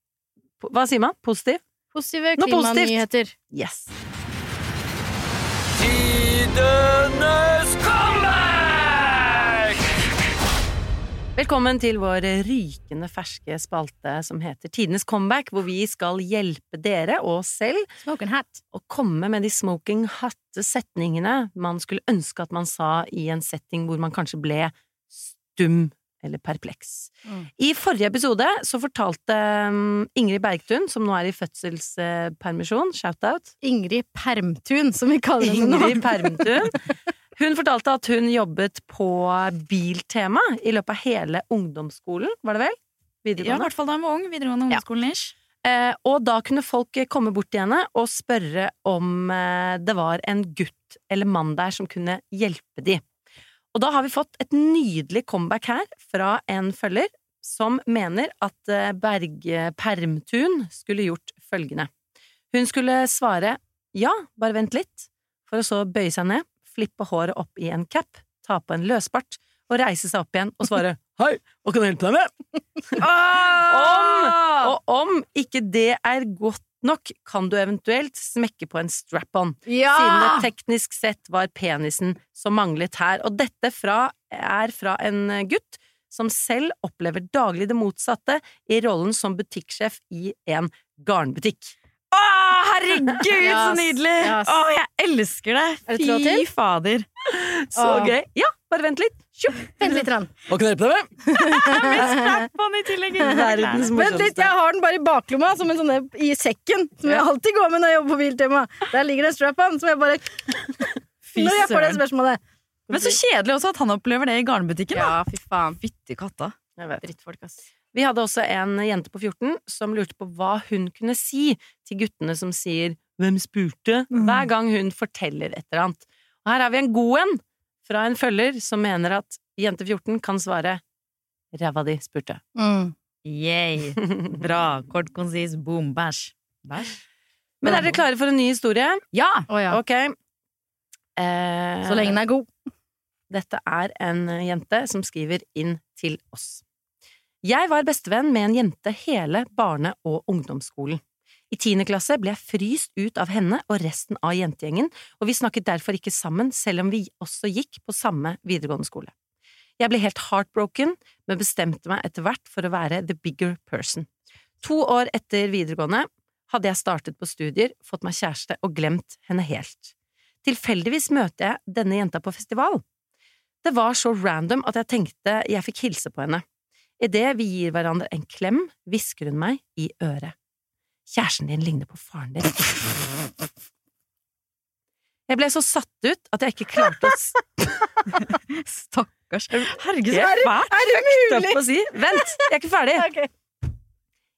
D: po- Hva sier man? Positiv?
C: Positive klimanyheter.
D: Yes.
G: Tidenes
D: Velkommen til vår rykende ferske spalte som heter Tidenes comeback, hvor vi skal hjelpe dere og oss selv
C: hat.
D: å komme med de smoking hat-setningene man skulle ønske at man sa i en setting hvor man kanskje ble stum eller perpleks.
C: Mm.
D: I forrige episode så fortalte um, Ingrid Bergtun, som nå er i fødselspermisjon, shout-out,
C: Ingrid Permtun, som vi kaller henne nå.
D: Ingrid Permtun. Hun fortalte at hun jobbet på Biltema i løpet av hele ungdomsskolen, var det vel?
B: Ja, i hvert fall da hun var ung. Videregående ungdomsskolen ish.
D: Eh, og da kunne folk komme bort til henne og spørre om eh, det var en gutt eller mann der som kunne hjelpe de. Og da har vi fått et nydelig comeback her fra en følger som mener at eh, Berge Permtun skulle gjort følgende. Hun skulle svare ja, bare vent litt, for å så bøye seg ned, flippe håret opp i en cap, ta på en løsbart og reise seg opp igjen og svare hei, hva kan jeg hjelpe deg med? Om, og om ikke det er godt nok, kan du eventuelt smekke på en strap-on,
C: Ja!
D: siden det teknisk sett var penisen som manglet her. Og dette fra, er fra en gutt som selv opplever daglig det motsatte i rollen som butikksjef i en garnbutikk.
B: Å, herregud, så nydelig!
C: yes.
B: Å, jeg elsker det!
C: Er det
B: Fy fader.
D: Så
C: Åh.
D: gøy! Ja, bare vent litt.
C: Vent litt. Rann.
G: Hva kan hjelpe deg med?
B: I tillegg.
D: Verdens
C: Vent litt, jeg har den bare i baklomma, som en sånn der i sekken. Som jeg alltid går med når jeg jobber på Biltema. Der ligger det en strap-on som jeg bare Når jeg får det spørsmålet.
B: Men så kjedelig også at han opplever det i garnbutikken. da.
C: Ja, fy faen.
B: Fytti katta.
D: Jeg.
C: Drittfolk, ass.
D: Vi hadde også en jente på 14 som lurte på hva hun kunne si til guttene som sier 'Hvem spurte?' hver gang hun forteller et eller annet. Og her har vi en god en fra en følger som mener at jente 14 kan svare 'Ræva di spurte'.
C: Mm.
B: Yay. Bra. Kort, konsis, boom, bæsj. Bæsj?
D: Men er dere klare for en ny historie?
B: Ja!
C: Oh, ja.
D: Ok. Eh,
C: Så lenge den er god.
D: Dette er en jente som skriver inn til oss. Jeg var bestevenn med en jente hele barne- og ungdomsskolen. I tiende klasse ble jeg fryst ut av henne og resten av jentegjengen, og vi snakket derfor ikke sammen selv om vi også gikk på samme videregående skole. Jeg ble helt heartbroken, men bestemte meg etter hvert for å være the bigger person. To år etter videregående hadde jeg startet på studier, fått meg kjæreste og glemt henne helt. Tilfeldigvis møter jeg denne jenta på festival. Det var så random at jeg tenkte jeg fikk hilse på henne. Idet vi gir hverandre en klem, hvisker hun meg i øret. Kjæresten din ligner på faren din. Jeg ble så satt ut at jeg ikke klarte å
B: Stakkars. Herregud, så
D: det-
B: fælt!
C: Det
D: Stopp å si. Vent, jeg er ikke ferdig.
C: Okay.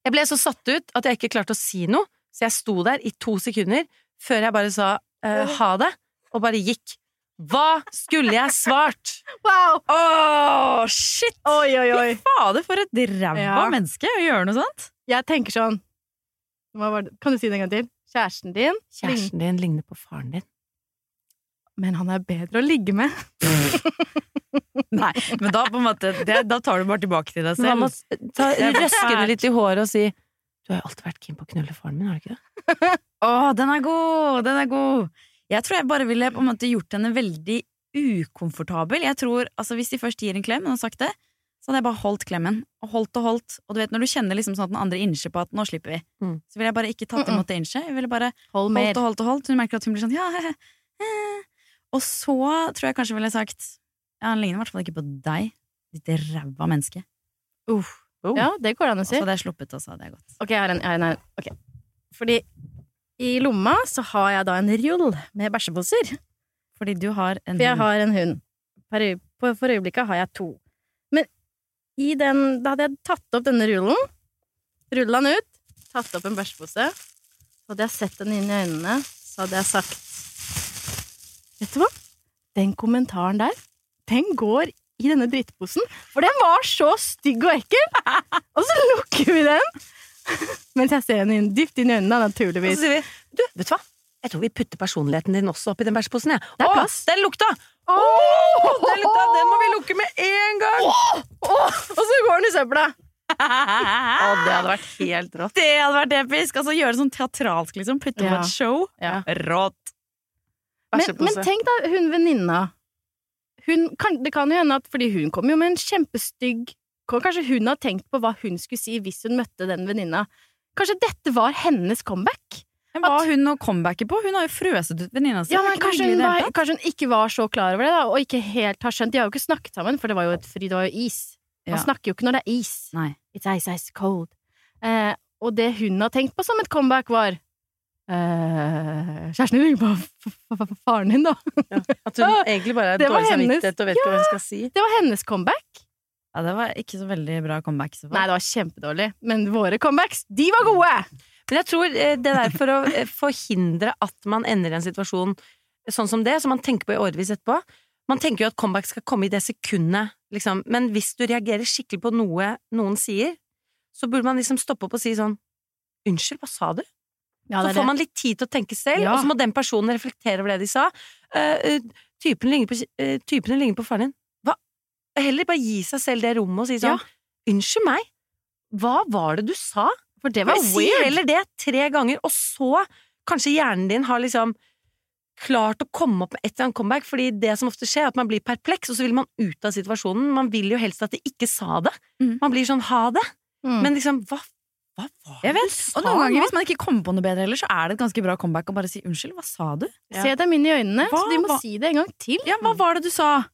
D: Jeg ble så satt ut at jeg ikke klarte å si noe, så jeg sto der i to sekunder før jeg bare sa uh, ha det, og bare gikk. Hva skulle jeg svart?
C: Wow!
B: Åh, shit!
C: Oi, oi, oi.
B: Fy fader, for et ræva
C: Ja.
B: menneske å gjøre noe sånt.
C: Jeg tenker sånn? Kan du si det en gang til? Kjæresten din,
D: Kjæresten din ligner på faren din.
C: men han er bedre å ligge med.
B: Nei, men da måte det, Da tar du bare tilbake til deg
D: må
B: selv.
D: s- ta,
B: Det
D: røske det litt i håret og si Du har jo alltid vært keen på å knulle faren min, har du ikke det?
B: Å, den er god! Den er god! Jeg tror jeg bare ville på en måte gjort henne veldig ukomfortabel. Jeg tror, altså Hvis de først gir en klem, og har sagt det, så hadde jeg bare holdt klemmen. Og holdt og holdt. Og du vet når du kjenner liksom sånn at den andre innser på at nå slipper vi,
D: Mm.
B: så ville jeg bare ikke tatt imot det innset. Jeg ville bare
C: Hold mer.
B: holdt og holdt og holdt. Hun merker at hun blir sånn ja, he, he, he. Og så tror jeg kanskje ville jeg sagt Ja, han ligner i hvert fall ikke på deg, ditt ræva menneske.
C: Uh,
D: uh.
C: Ja, det går an å
B: Og så hadde jeg sluppet, og så hadde jeg gått.
C: Ok, jeg har en, jeg har en, jeg har en. Okay. Fordi i lomma så har jeg da en rull med bæsjeposer.
B: Fordi du har en hund?
C: For jeg har en hund. For øyeblikket har jeg to. Men i den, da hadde jeg tatt opp denne rullen, rulla den ut, tatt opp en bæsjepose, så hadde jeg sett den inn i øynene, så hadde jeg sagt Vet du hva? Den kommentaren der, den går i denne drittposen, for den var så stygg og ekkel! Og så lukker vi den, mens jeg ser henne inn, dypt inn i øynene,
D: Og så sier vi Du, vet du hva? Jeg tror vi putter personligheten din også oppi den bæsjeposen, Ja.
C: Det er
D: Å,
C: plass.
D: den lukta! Åh, den lukta! Den må vi lukke med en gang!
C: Åh, og så går den i søpla!
D: Å, det hadde vært helt rått.
B: Det hadde vært episk! Altså Gjøre det sånn teatralsk, liksom. Putte på et show.
C: Ja.
B: Rått.
C: Men, men tenk da, hun venninna hun, kan, Det kan jo hende at fordi hun kom jo med en kjempestygg Kanskje hun har tenkt på hva hun skulle si hvis hun møtte den venninna. Kanskje dette var hennes comeback?
B: Men Hva har hun å comebacke på? Hun har jo frøset ut venninna si.
C: Ja, men kanskje hun, var, kanskje hun ikke var så klar over det, da, og ikke helt har skjønt De har jo ikke snakket sammen, for det var jo et det var jo is. Man
B: Ja.
C: snakker jo ikke når det er is.
B: Nei.
C: It's ice, ice cold. Eh, og det hun har tenkt på som et comeback, var eh, Kjæresten din ringer på faren din, da.
D: At hun egentlig bare har dårlig
C: hennes.
D: samvittighet og vet ikke hva hun skal si.
C: Det var hennes comeback.
B: Ja, det var ikke så veldig bra comeback. så.
C: Nei, det var kjempedårlig, men våre comebacks, de var gode!
D: Men jeg tror eh, det der for å eh, forhindre at man ender i en situasjon sånn som det, som man tenker på i årevis etterpå Man tenker jo at comeback skal komme i det sekundet, liksom. Men hvis du reagerer skikkelig på noe noen sier, så burde man liksom stoppe opp og si sånn Unnskyld, hva sa du?
C: Ja,
D: så får man litt tid til å tenke selv,
B: Ja.
D: og så må den personen reflektere over det de sa. Uh, eh, typen, ligner på, uh, typen ligner på faren din. Heller bare gi seg selv det rommet og si sånn Unnskyld meg, hva var det du sa?
C: For det var
D: Si
C: weird.
D: heller det tre ganger, og så kanskje hjernen din har liksom klart å komme opp med et eller annet comeback, fordi det som ofte skjer, er at man blir perpleks, og så vil man ut av situasjonen. Man vil jo helst at de ikke sa det.
B: Mm.
D: Man blir sånn ha det.
C: Mm.
D: Men liksom, hva, hva var det du sa
B: Og noen ganger, hvis man ikke kommer på noe bedre heller, så er det et ganske bra comeback å bare si unnskyld, hva sa du?
D: Ja.
C: Se dem inn i øynene,
B: Hva
C: så de må
B: hva?
C: si det en gang til.
B: Ja, hva var det du sa?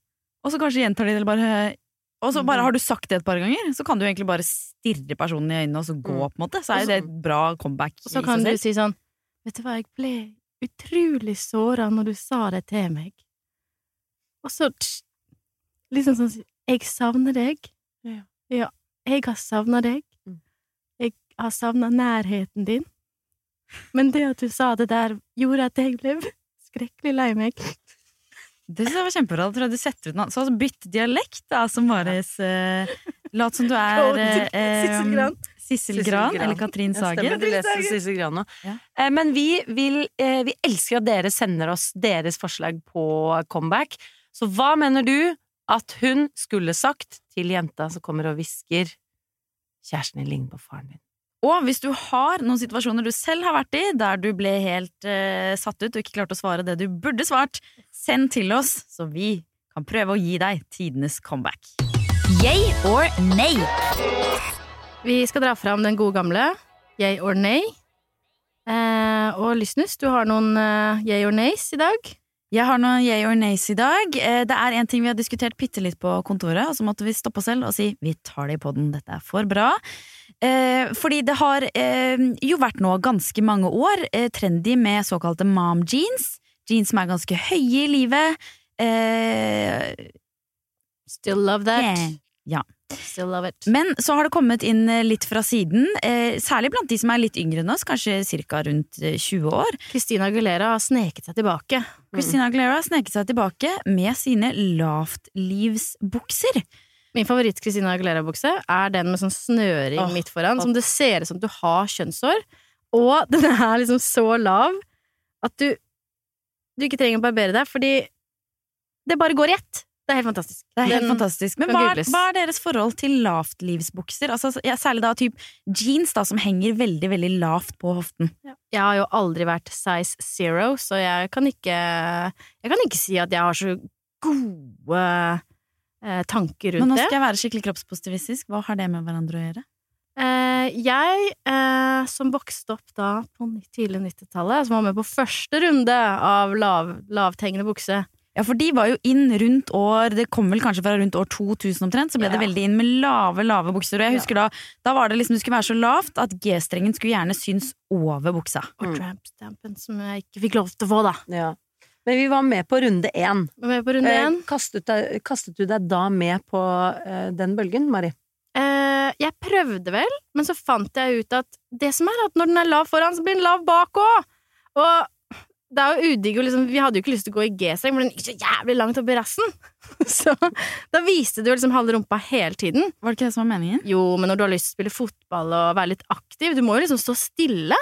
B: Og så kanskje gjentar de det, eller bare Og så bare har du sagt det et par ganger, så kan du egentlig bare stirre personen i øynene og så gå, på en måte. Så er jo det et bra comeback
C: Og så kan du si sånn Vet du hva, jeg ble utrolig såra når du sa det til meg. Og så liksom sånn Jeg savner deg.
D: Ja.
C: Ja, jeg har savna deg.
D: Mm.
C: Jeg har savna nærheten din. Men det at du sa det der, gjorde at jeg ble skrekkelig lei meg.
B: Det synes jeg var kjempebra. Da tror jeg du setter ut noe. Så bytt dialekt, da, som Maris Eh, Lat som du er eh,
C: Sissel Gran.
B: Eller Katrin
D: Ja, stemmer, du Sissel Gran nå.
B: Ja.
D: Eh, Men vi vil eh, Vi elsker at dere sender oss deres forslag på comeback. Så hva mener du at hun skulle sagt til jenta som kommer og hvisker Kjæresten din ligner på faren din.
B: Og hvis du har noen situasjoner du selv har vært i, der du ble helt uh, satt ut og ikke klarte å svare det du burde svart, send til oss, så vi kan prøve å gi deg tidenes comeback.
H: Yay or nay?
C: Vi skal dra fram den gode gamle yay or nay. Eh, og Lysnus, du har noen uh, yay or nays i dag?
B: Jeg har noen yay or nays i dag. Eh, Det er en ting vi har diskutert bitte litt på kontoret, og så måtte vi stoppe oss selv og si vi tar det i poden, dette er for bra. Eh, fordi det har eh, jo vært nå ganske mange år eh, trendy med såkalte mom jeans. Jeans som er ganske høye i livet. Eh,
C: Still love that.
B: yeah. Ja.
C: Still love it.
B: Men så har det kommet inn eh, litt fra siden, eh, særlig blant de som er litt yngre enn oss, kanskje ca. rundt eh, 20 år.
C: Christina Aguilera har sneket seg tilbake.
B: Christina Aguilera har sneket seg tilbake med sine lavtlivsbukser.
C: Min favoritt-Christina Aguilera-bukse er den med sånn snøring
D: oh,
C: midt foran,
D: oh.
C: som det ser ut som du har kjønnshår. Og den er liksom så lav at du, du ikke trenger å barbere deg, fordi det bare går i ett. Det er helt fantastisk.
B: Det er helt
C: Den
B: fantastisk. Men hva, hva er deres forhold til lavtlivsbukser? Altså, ja, særlig da typ jeans da, som henger veldig, veldig lavt på hoften.
C: Jeg har jo aldri vært size zero, så jeg kan ikke Jeg kan ikke si at jeg har så gode eh, tanker
B: Men nå skal jeg være skikkelig kroppspositivistisk. Hva har det med hverandre å gjøre?
C: Eh, jeg, eh, som vokste opp da på tidlig 90-tallet, som var med på første runde av lav, lavthengende bukse
B: Ja, for de var jo inn rundt år Det kom vel kanskje fra rundt år 2000 omtrent, så ble det veldig inn med lave, lave bukser. Og jeg
C: Ja.
B: husker da Da var det liksom det skulle være så lavt at G-strengen skulle gjerne synes over buksa.
C: og
D: Mm.
C: tramp-stampen som jeg ikke fikk lov til å få, da.
D: Ja. Men vi var med på runde én.
C: Med på runde
D: Eh, kastet, deg- kastet du deg da med på eh, den bølgen, Mari?
C: Eh, jeg prøvde vel, men så fant jeg ut at det som er at når den er lav foran, så blir den lav bak òg! Og det er jo udigg liksom Vi hadde jo ikke lyst til å gå i G-streng, men den gikk så jævlig langt opp i rassen! Så da viste du liksom halve rumpa hele tiden.
B: Var det ikke det som var meningen?
C: Jo, men når du har lyst til å spille fotball og være litt aktiv, du må jo liksom stå stille.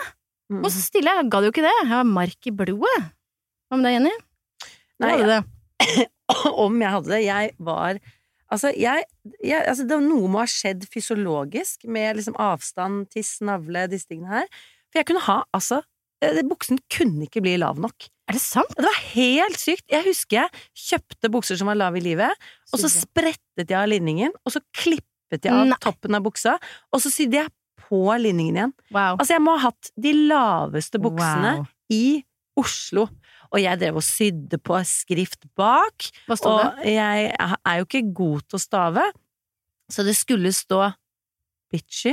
D: Mm.
C: Og så stille, jeg gadd jo ikke det. Jeg har mark i blodet. Hva med deg, Jenny?
D: Nei,
C: hadde det.
D: om jeg hadde det. Jeg var Altså, jeg, jeg altså det, Noe må ha skjedd fysiologisk med liksom avstand, tiss, navle, disse tingene her. For jeg kunne ha altså Buksen kunne ikke bli lav nok.
C: Er det sant?
D: Det var helt sykt. Jeg husker jeg kjøpte bukser som var lave i livet, og så sprettet jeg av linningen, og så klippet jeg av
C: Nei.
D: toppen av buksa, og så sydde jeg på linningen igjen.
C: Wow.
D: Altså, jeg må ha hatt de laveste buksene
B: Wow.
D: i Oslo. Og jeg drev og sydde på skrift bak, og jeg er jo ikke god til å stave, så det skulle stå bitchy,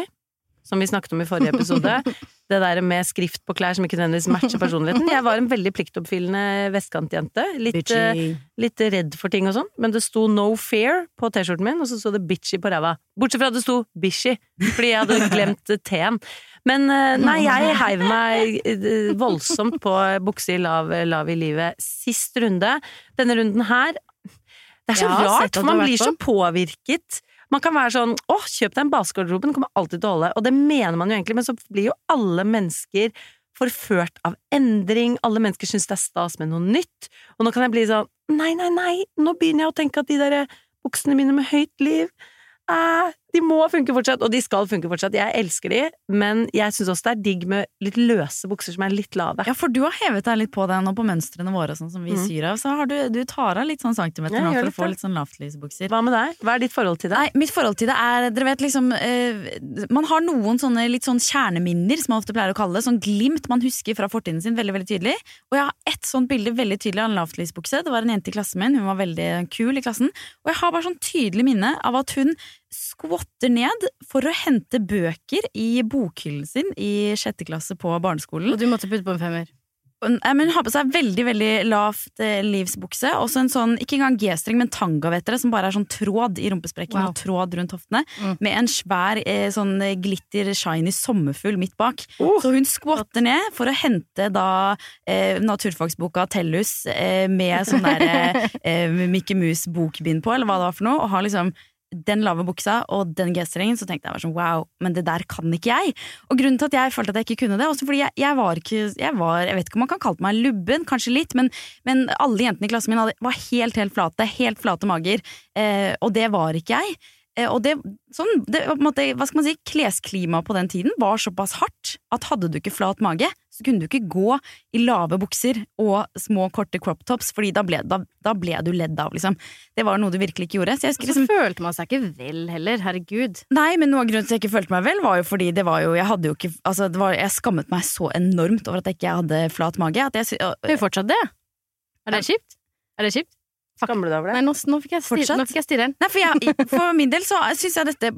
D: som vi snakket om i forrige episode. Det der med skrift på klær som ikke nødvendigvis matcher personligheten. Jeg var en veldig pliktoppfyllende vestkantjente. Litt, eh, litt redd for ting og sånn, men det sto no fear på T-skjorten min, og så sto det bitchy på ræva. Bortsett fra at det sto bishy, fordi jeg hadde glemt T-en. Men eh, nei, jeg heiv meg eh, voldsomt på bukse i lav, lav i livet sist runde. Denne runden her Det er så
C: ja,
D: rart, for man blir så påvirket. Man kan være sånn 'Å, kjøp deg en basegarderobe, den kommer alltid til å holde'. Og det mener man jo egentlig, men så blir jo alle mennesker forført av endring. Alle mennesker syns det er stas med noe nytt. Og nå kan jeg bli sånn 'Nei, nei, nei, nå begynner jeg å tenke at de der buksene mine med høyt liv eh, de må funke fortsatt, og de skal funke fortsatt. Jeg elsker de, men jeg syns også det er digg med litt løse bukser som er litt lave.
B: Ja, for du har hevet deg litt på deg nå på mønstrene våre, sånn som vi
D: Mm.
B: syr av. Så har du, du tar av litt sånn centimeter nå for å få litt sånn lavtlysbukser.
D: Hva med deg? Hva er ditt forhold til det?
B: Nei, mitt forhold til det er Dere vet liksom eh, Man har noen sånne litt sånn kjerneminner, som man ofte pleier å kalle det. Sånn glimt man husker fra fortiden sin veldig veldig tydelig. Og jeg har ett sånt bilde veldig tydelig av en lavtlysbukse. Det var en jente i klassen min, hun var veldig kul i klassen. Og jeg har bare sånn tydelig minne av at hun skvotter ned for å hente bøker i bokhyllen sin i sjette klasse på barneskolen.
C: Og du måtte putte på en femmer.
B: Men har på seg veldig veldig lavt eh, livsbukse. Også en sånn, ikke engang G-streng, men tanga, vet dere, som bare er sånn tråd i rumpesprekken
C: Wow.
B: og tråd rundt hoftene.
C: Mm.
B: Med en svær eh, sånn eh, glitter shiny sommerfugl midt bak.
D: Oh.
B: Så hun skvatter ned for å hente da eh, naturfagsboka Tellus eh, med sånn der eh, Mikke Mickey Mouse-bokbind på, eller hva det var for noe, og har liksom den lave buksa og den G-strengen, så tenkte jeg bare sånn wow, men det der kan ikke jeg. Og grunnen til at jeg følte at jeg ikke kunne det, også fordi jeg, jeg var ikke jeg, var, jeg vet ikke om man kan kalle meg lubben, kanskje litt, men, men alle jentene i klassen min hadde, var helt, helt flate. Helt flate mager. Eh, og det var ikke jeg. Eh, og det, sånn, det hva skal man si, klesklimaet på den tiden var såpass hardt at hadde du ikke flat mage, så kunne du ikke gå i lave bukser og små, korte crop tops, fordi da ble, da, da ble du ledd av, liksom. Det var noe du virkelig ikke gjorde. Så jeg
C: Og så
B: liksom
C: følte man seg ikke vel heller, herregud.
B: Nei, men noe av grunnen til at jeg ikke følte meg vel, var jo fordi det var jo Jeg hadde jo ikke Altså, det var, jeg skammet meg så enormt over at jeg ikke hadde flat mage. At jeg, og-
C: Det jo fortsatt det. Er det kjipt? Er det kjipt?
D: Skammer du deg over det?
C: Nei, nå, nå fikk jeg stirre,
B: Fortsatt?
C: nå fikk jeg stirre.
B: Nei, for, jeg, for min del så syns jeg dette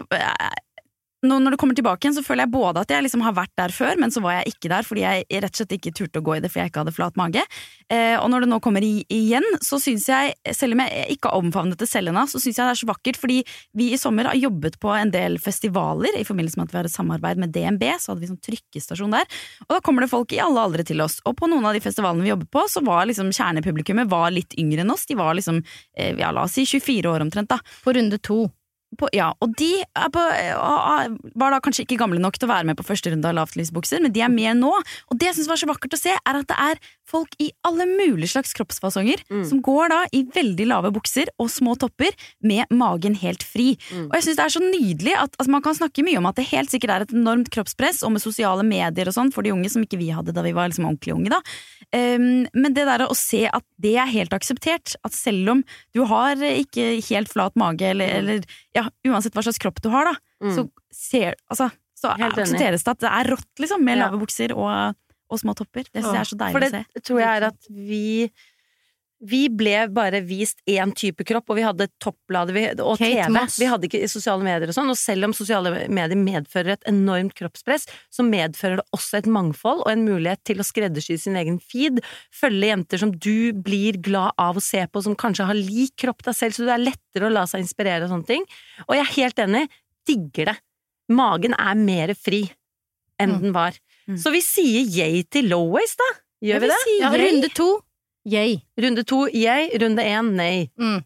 B: når det kommer tilbake igjen, så føler jeg både at jeg liksom har vært der før, men så var jeg ikke der fordi jeg rett og slett ikke turte å gå i det fordi jeg ikke hadde flat mage. Eh, og når det nå kommer i, igjen, så syns jeg, selv om jeg ikke har omfavnet det selv ennå, så syns jeg det er så vakkert, fordi vi i sommer har jobbet på en del festivaler i forbindelse med at vi har et samarbeid med DNB, så hadde vi sånn trykkestasjon der, og da kommer det folk i alle aldre til oss. Og på noen av de festivalene vi jobbet på, så var liksom kjernepublikummet var litt yngre enn oss, de var liksom, eh, ja la oss si 24 år omtrent, da.
C: På runde to.
B: På, ja, og de på, var da kanskje ikke gamle nok til å være med på første runde av lavtlysbukser, men de er med nå. Og det jeg syns var så vakkert å se, er at det er folk i alle mulige slags kroppsfasonger
D: Mm.
B: som går da i veldig lave bukser og små topper med magen helt fri.
D: Mm.
B: Og jeg syns det er så nydelig at altså, man kan snakke mye om at det helt sikkert er et enormt kroppspress, og med sosiale medier og sånn for de unge som ikke vi hadde da vi var liksom ordentlig unge, da. Um, men det der å se at det er helt akseptert, at selv om du har ikke helt flat mage, eller, eller ja, uansett hva slags kropp du har, da,
D: Mm.
B: så ser Altså, så aksepteres det at det er rått, liksom, med
D: Ja.
B: lave bukser og, og små topper. Det syns jeg er så deilig
D: For det tror jeg er at vi vi ble bare vist én type kropp, og vi hadde toppblader vi, og
C: Kate
D: TV.
C: Moss.
D: Vi hadde ikke sosiale medier og sånn, og selv om sosiale medier medfører et enormt kroppspress, så medfører det også et mangfold og en mulighet til å skreddersy sin egen feed. Følge jenter som du blir glad av å se på, som kanskje har lik kropp deg selv, så det er lettere å la seg inspirere og sånne ting. Og jeg er helt enig, digger det. Magen er mer fri enn
C: Mm.
D: den var.
B: Mm.
D: Så vi sier yay til low waist, da. Gjør vi det?
C: Ja, runde to. Yay.
D: Runde to yay, runde én nei.
C: Mm.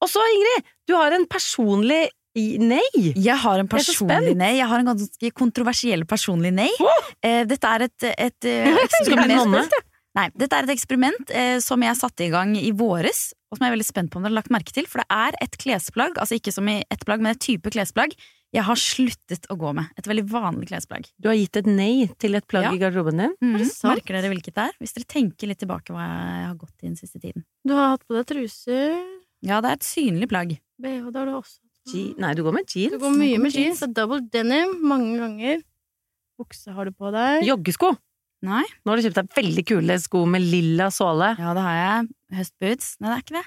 D: Og så, Ingrid, du har en personlig nei.
B: Jeg har en
D: er
B: personlig nei. Jeg har en ganske kontroversiell personlig nei. Oh! dette er et, et eh,
D: nonne.
B: Nei, dette er et eksperiment eh, som jeg satte i gang i våres, og som jeg er veldig spent på om dere har lagt merke til. For det er et klesplagg, altså ikke som i ett plagg, men et type klesplagg jeg har sluttet å gå med. Et veldig vanlig klesplagg.
D: Du har gitt et nei til et plagg
B: Ja.
D: i garderoben din.
B: Mm. Merker dere hvilket det er? Hvis dere tenker litt tilbake hva jeg har gått i den siste tiden.
C: Du har hatt på deg truser.
B: Ja, det er et synlig plagg.
C: BH, det har du også.
D: Je Nei, du går med jeans.
C: Du går mye med jeans og double denim mange ganger. Bukse har du på deg.
D: Joggesko.
B: Nei.
D: Nå har du kjøpt deg veldig kule sko med lilla såle.
B: Ja, det har jeg. Høstboots. Nei, det er ikke det.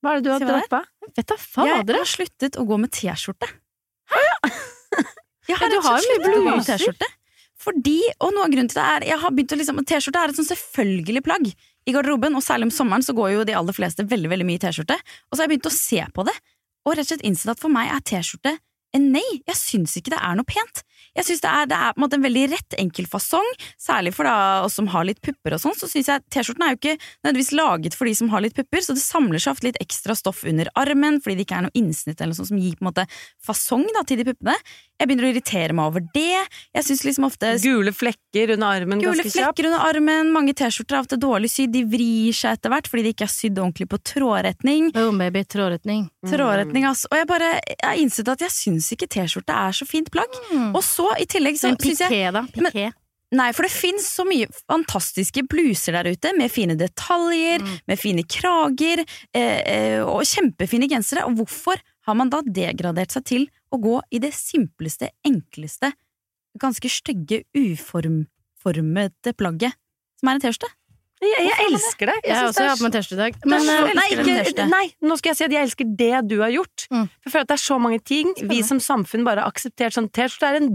D: Hva er det du har på?
C: Vet da
B: Jeg har sluttet å gå med T-skjorte. Jeg
C: Ja, du har
B: jo
C: mye blue.
B: T-skjorte. Fordi, og noe av grunnen til det er Jeg har begynt å liksom T-skjorte er et sånn selvfølgelig plagg i garderoben, og særlig om sommeren så går jo de aller fleste veldig veldig mye i T-skjorte. Og så har jeg begynt å se på det, og rett og slett innsett at for meg er T-skjorte nei. Jeg syns ikke det er noe pent. Jeg synes det er, det er på en måte en veldig rett, enkel fasong, særlig for da oss som har litt pupper og sånn. Så synes jeg T-skjorten er jo ikke nødvendigvis laget for de som har litt pupper, så det samler seg ofte litt ekstra stoff under armen fordi det ikke er noe innsnitt eller noe sånt som gir på en måte fasong da, til de puppene. Jeg begynner å irritere meg over det. Jeg synes liksom ofte
D: Gule flekker under armen
B: Gule
D: ganske kjapt.
B: flekker under armen, mange T-skjorter er ofte dårlig sydd, de vrir seg etter hvert fordi de ikke er sydd ordentlig på trådretning.
C: Boom, baby. Trådretning.
B: Trådretning, altså. Og jeg bare jeg har innsett at jeg syns ikke T-skjorte er så fint plagg.
C: Mm.
B: Og så i tillegg så
C: Men
B: syns jeg
C: da? Piké.
B: Nei, for det fins så mye fantastiske bluser der ute, med fine detaljer,
C: Mm.
B: med fine krager, eh, eh, og kjempefine gensere. Og hvorfor har man da degradert seg til å gå i det simpleste, enkleste, ganske stygge, uformete plagget, som er en T-skjorte?
D: Jeg, jeg elsker det.
C: Jeg
D: jeg
C: også
D: det er
C: hatt på meg T-skjorte i dag.
B: Men,
C: eh,
D: Nei, ikke, nei, nå skal jeg si at jeg elsker det du har gjort.
C: Mm.
D: For jeg føler at det er så mange ting vi som samfunn bare har akseptert. Sånn, T-skjorte er en,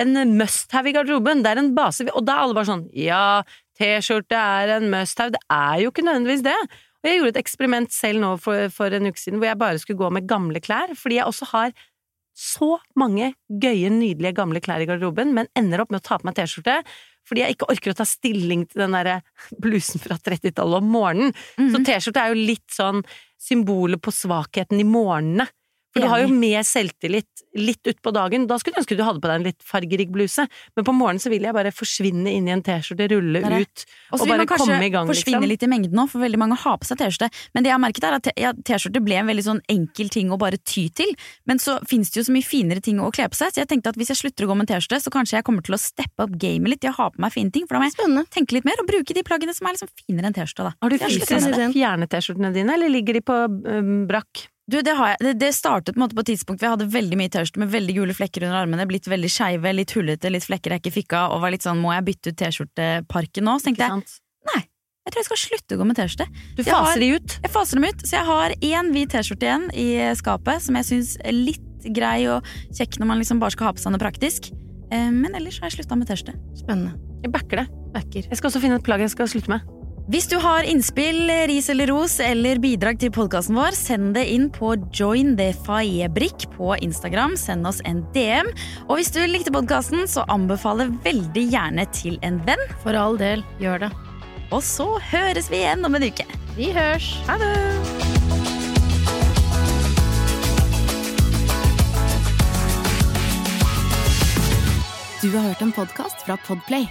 D: en must-have i garderoben. Det er en base. Og da er alle bare sånn Ja, T-skjorte er en must-have. Det er jo ikke nødvendigvis det. Og jeg gjorde et eksperiment selv nå for, for en uke siden hvor jeg bare skulle gå med gamle klær, fordi jeg også har så mange gøye, nydelige gamle klær i garderoben, men ender opp med å ta på meg T-skjorte fordi jeg ikke orker å ta stilling til den derre blusen fra 30-tallet om morgenen. Så
B: Mhm.
D: T-skjorte er jo litt sånn symbolet på svakheten i morgenene. For du har jo mer selvtillit litt utpå dagen. Da skulle du ønske du hadde på deg en litt fargerik bluse, men på morgenen så vil jeg bare forsvinne inn i en T-skjorte, rulle
B: Det det.
D: ut
B: Og så
D: og
B: vil
D: bare
B: man kanskje
D: komme i gang,
B: forsvinne
D: liksom.
B: litt i mengden nå, for veldig mange har på seg T-skjorte. Men det jeg har merket er at T-skjorte ble en veldig sånn enkel ting å bare ty til. Men så finnes det jo så mye finere ting å kle på seg, så jeg tenkte at hvis jeg slutter å gå med T-skjorte, så kanskje jeg kommer til å steppe opp gamet litt i å ha på meg fine ting. For da må jeg
C: Spennende.
B: tenke litt mer og bruke de plaggene som er liksom finere enn T-skjorta, da.
D: Har du fysisk fjernet T-skjortene dine, eller ligger de på um, brakk?
B: Du, det, det, det startet på, på et tidspunkt hvor jeg hadde veldig mye T-skjorte med veldig gule flekker under armene, blitt veldig skeive, litt hullete, litt flekker jeg ikke fikk av, og var litt sånn må jeg bytte ut T-skjorteparken nå? Så tenkte jeg
D: nei,
B: jeg tror jeg skal slutte å gå med T-skjorte.
D: Du
B: faser har-
D: de ut.
B: Jeg faser dem ut, så jeg har én hvit T-skjorte igjen i skapet som jeg syns er litt grei og kjekk når man liksom bare skal ha på seg noe praktisk. Eh, Men ellers har jeg slutta med T-skjorte.
C: Spennende.
D: Jeg backer det.
C: Backer.
D: Jeg skal også finne et plagg jeg skal slutte med.
B: Hvis du har innspill, ris eller ros eller bidrag til podkasten vår, send det inn på jointhefaebrik på Instagram. Send oss en DM. Og hvis du likte podkasten, så anbefale veldig gjerne til en venn.
C: For all del, gjør det.
B: Og så høres vi igjen om en uke.
C: Vi hørs.
B: Ha det!
I: Du har hørt en podkast fra Podplay.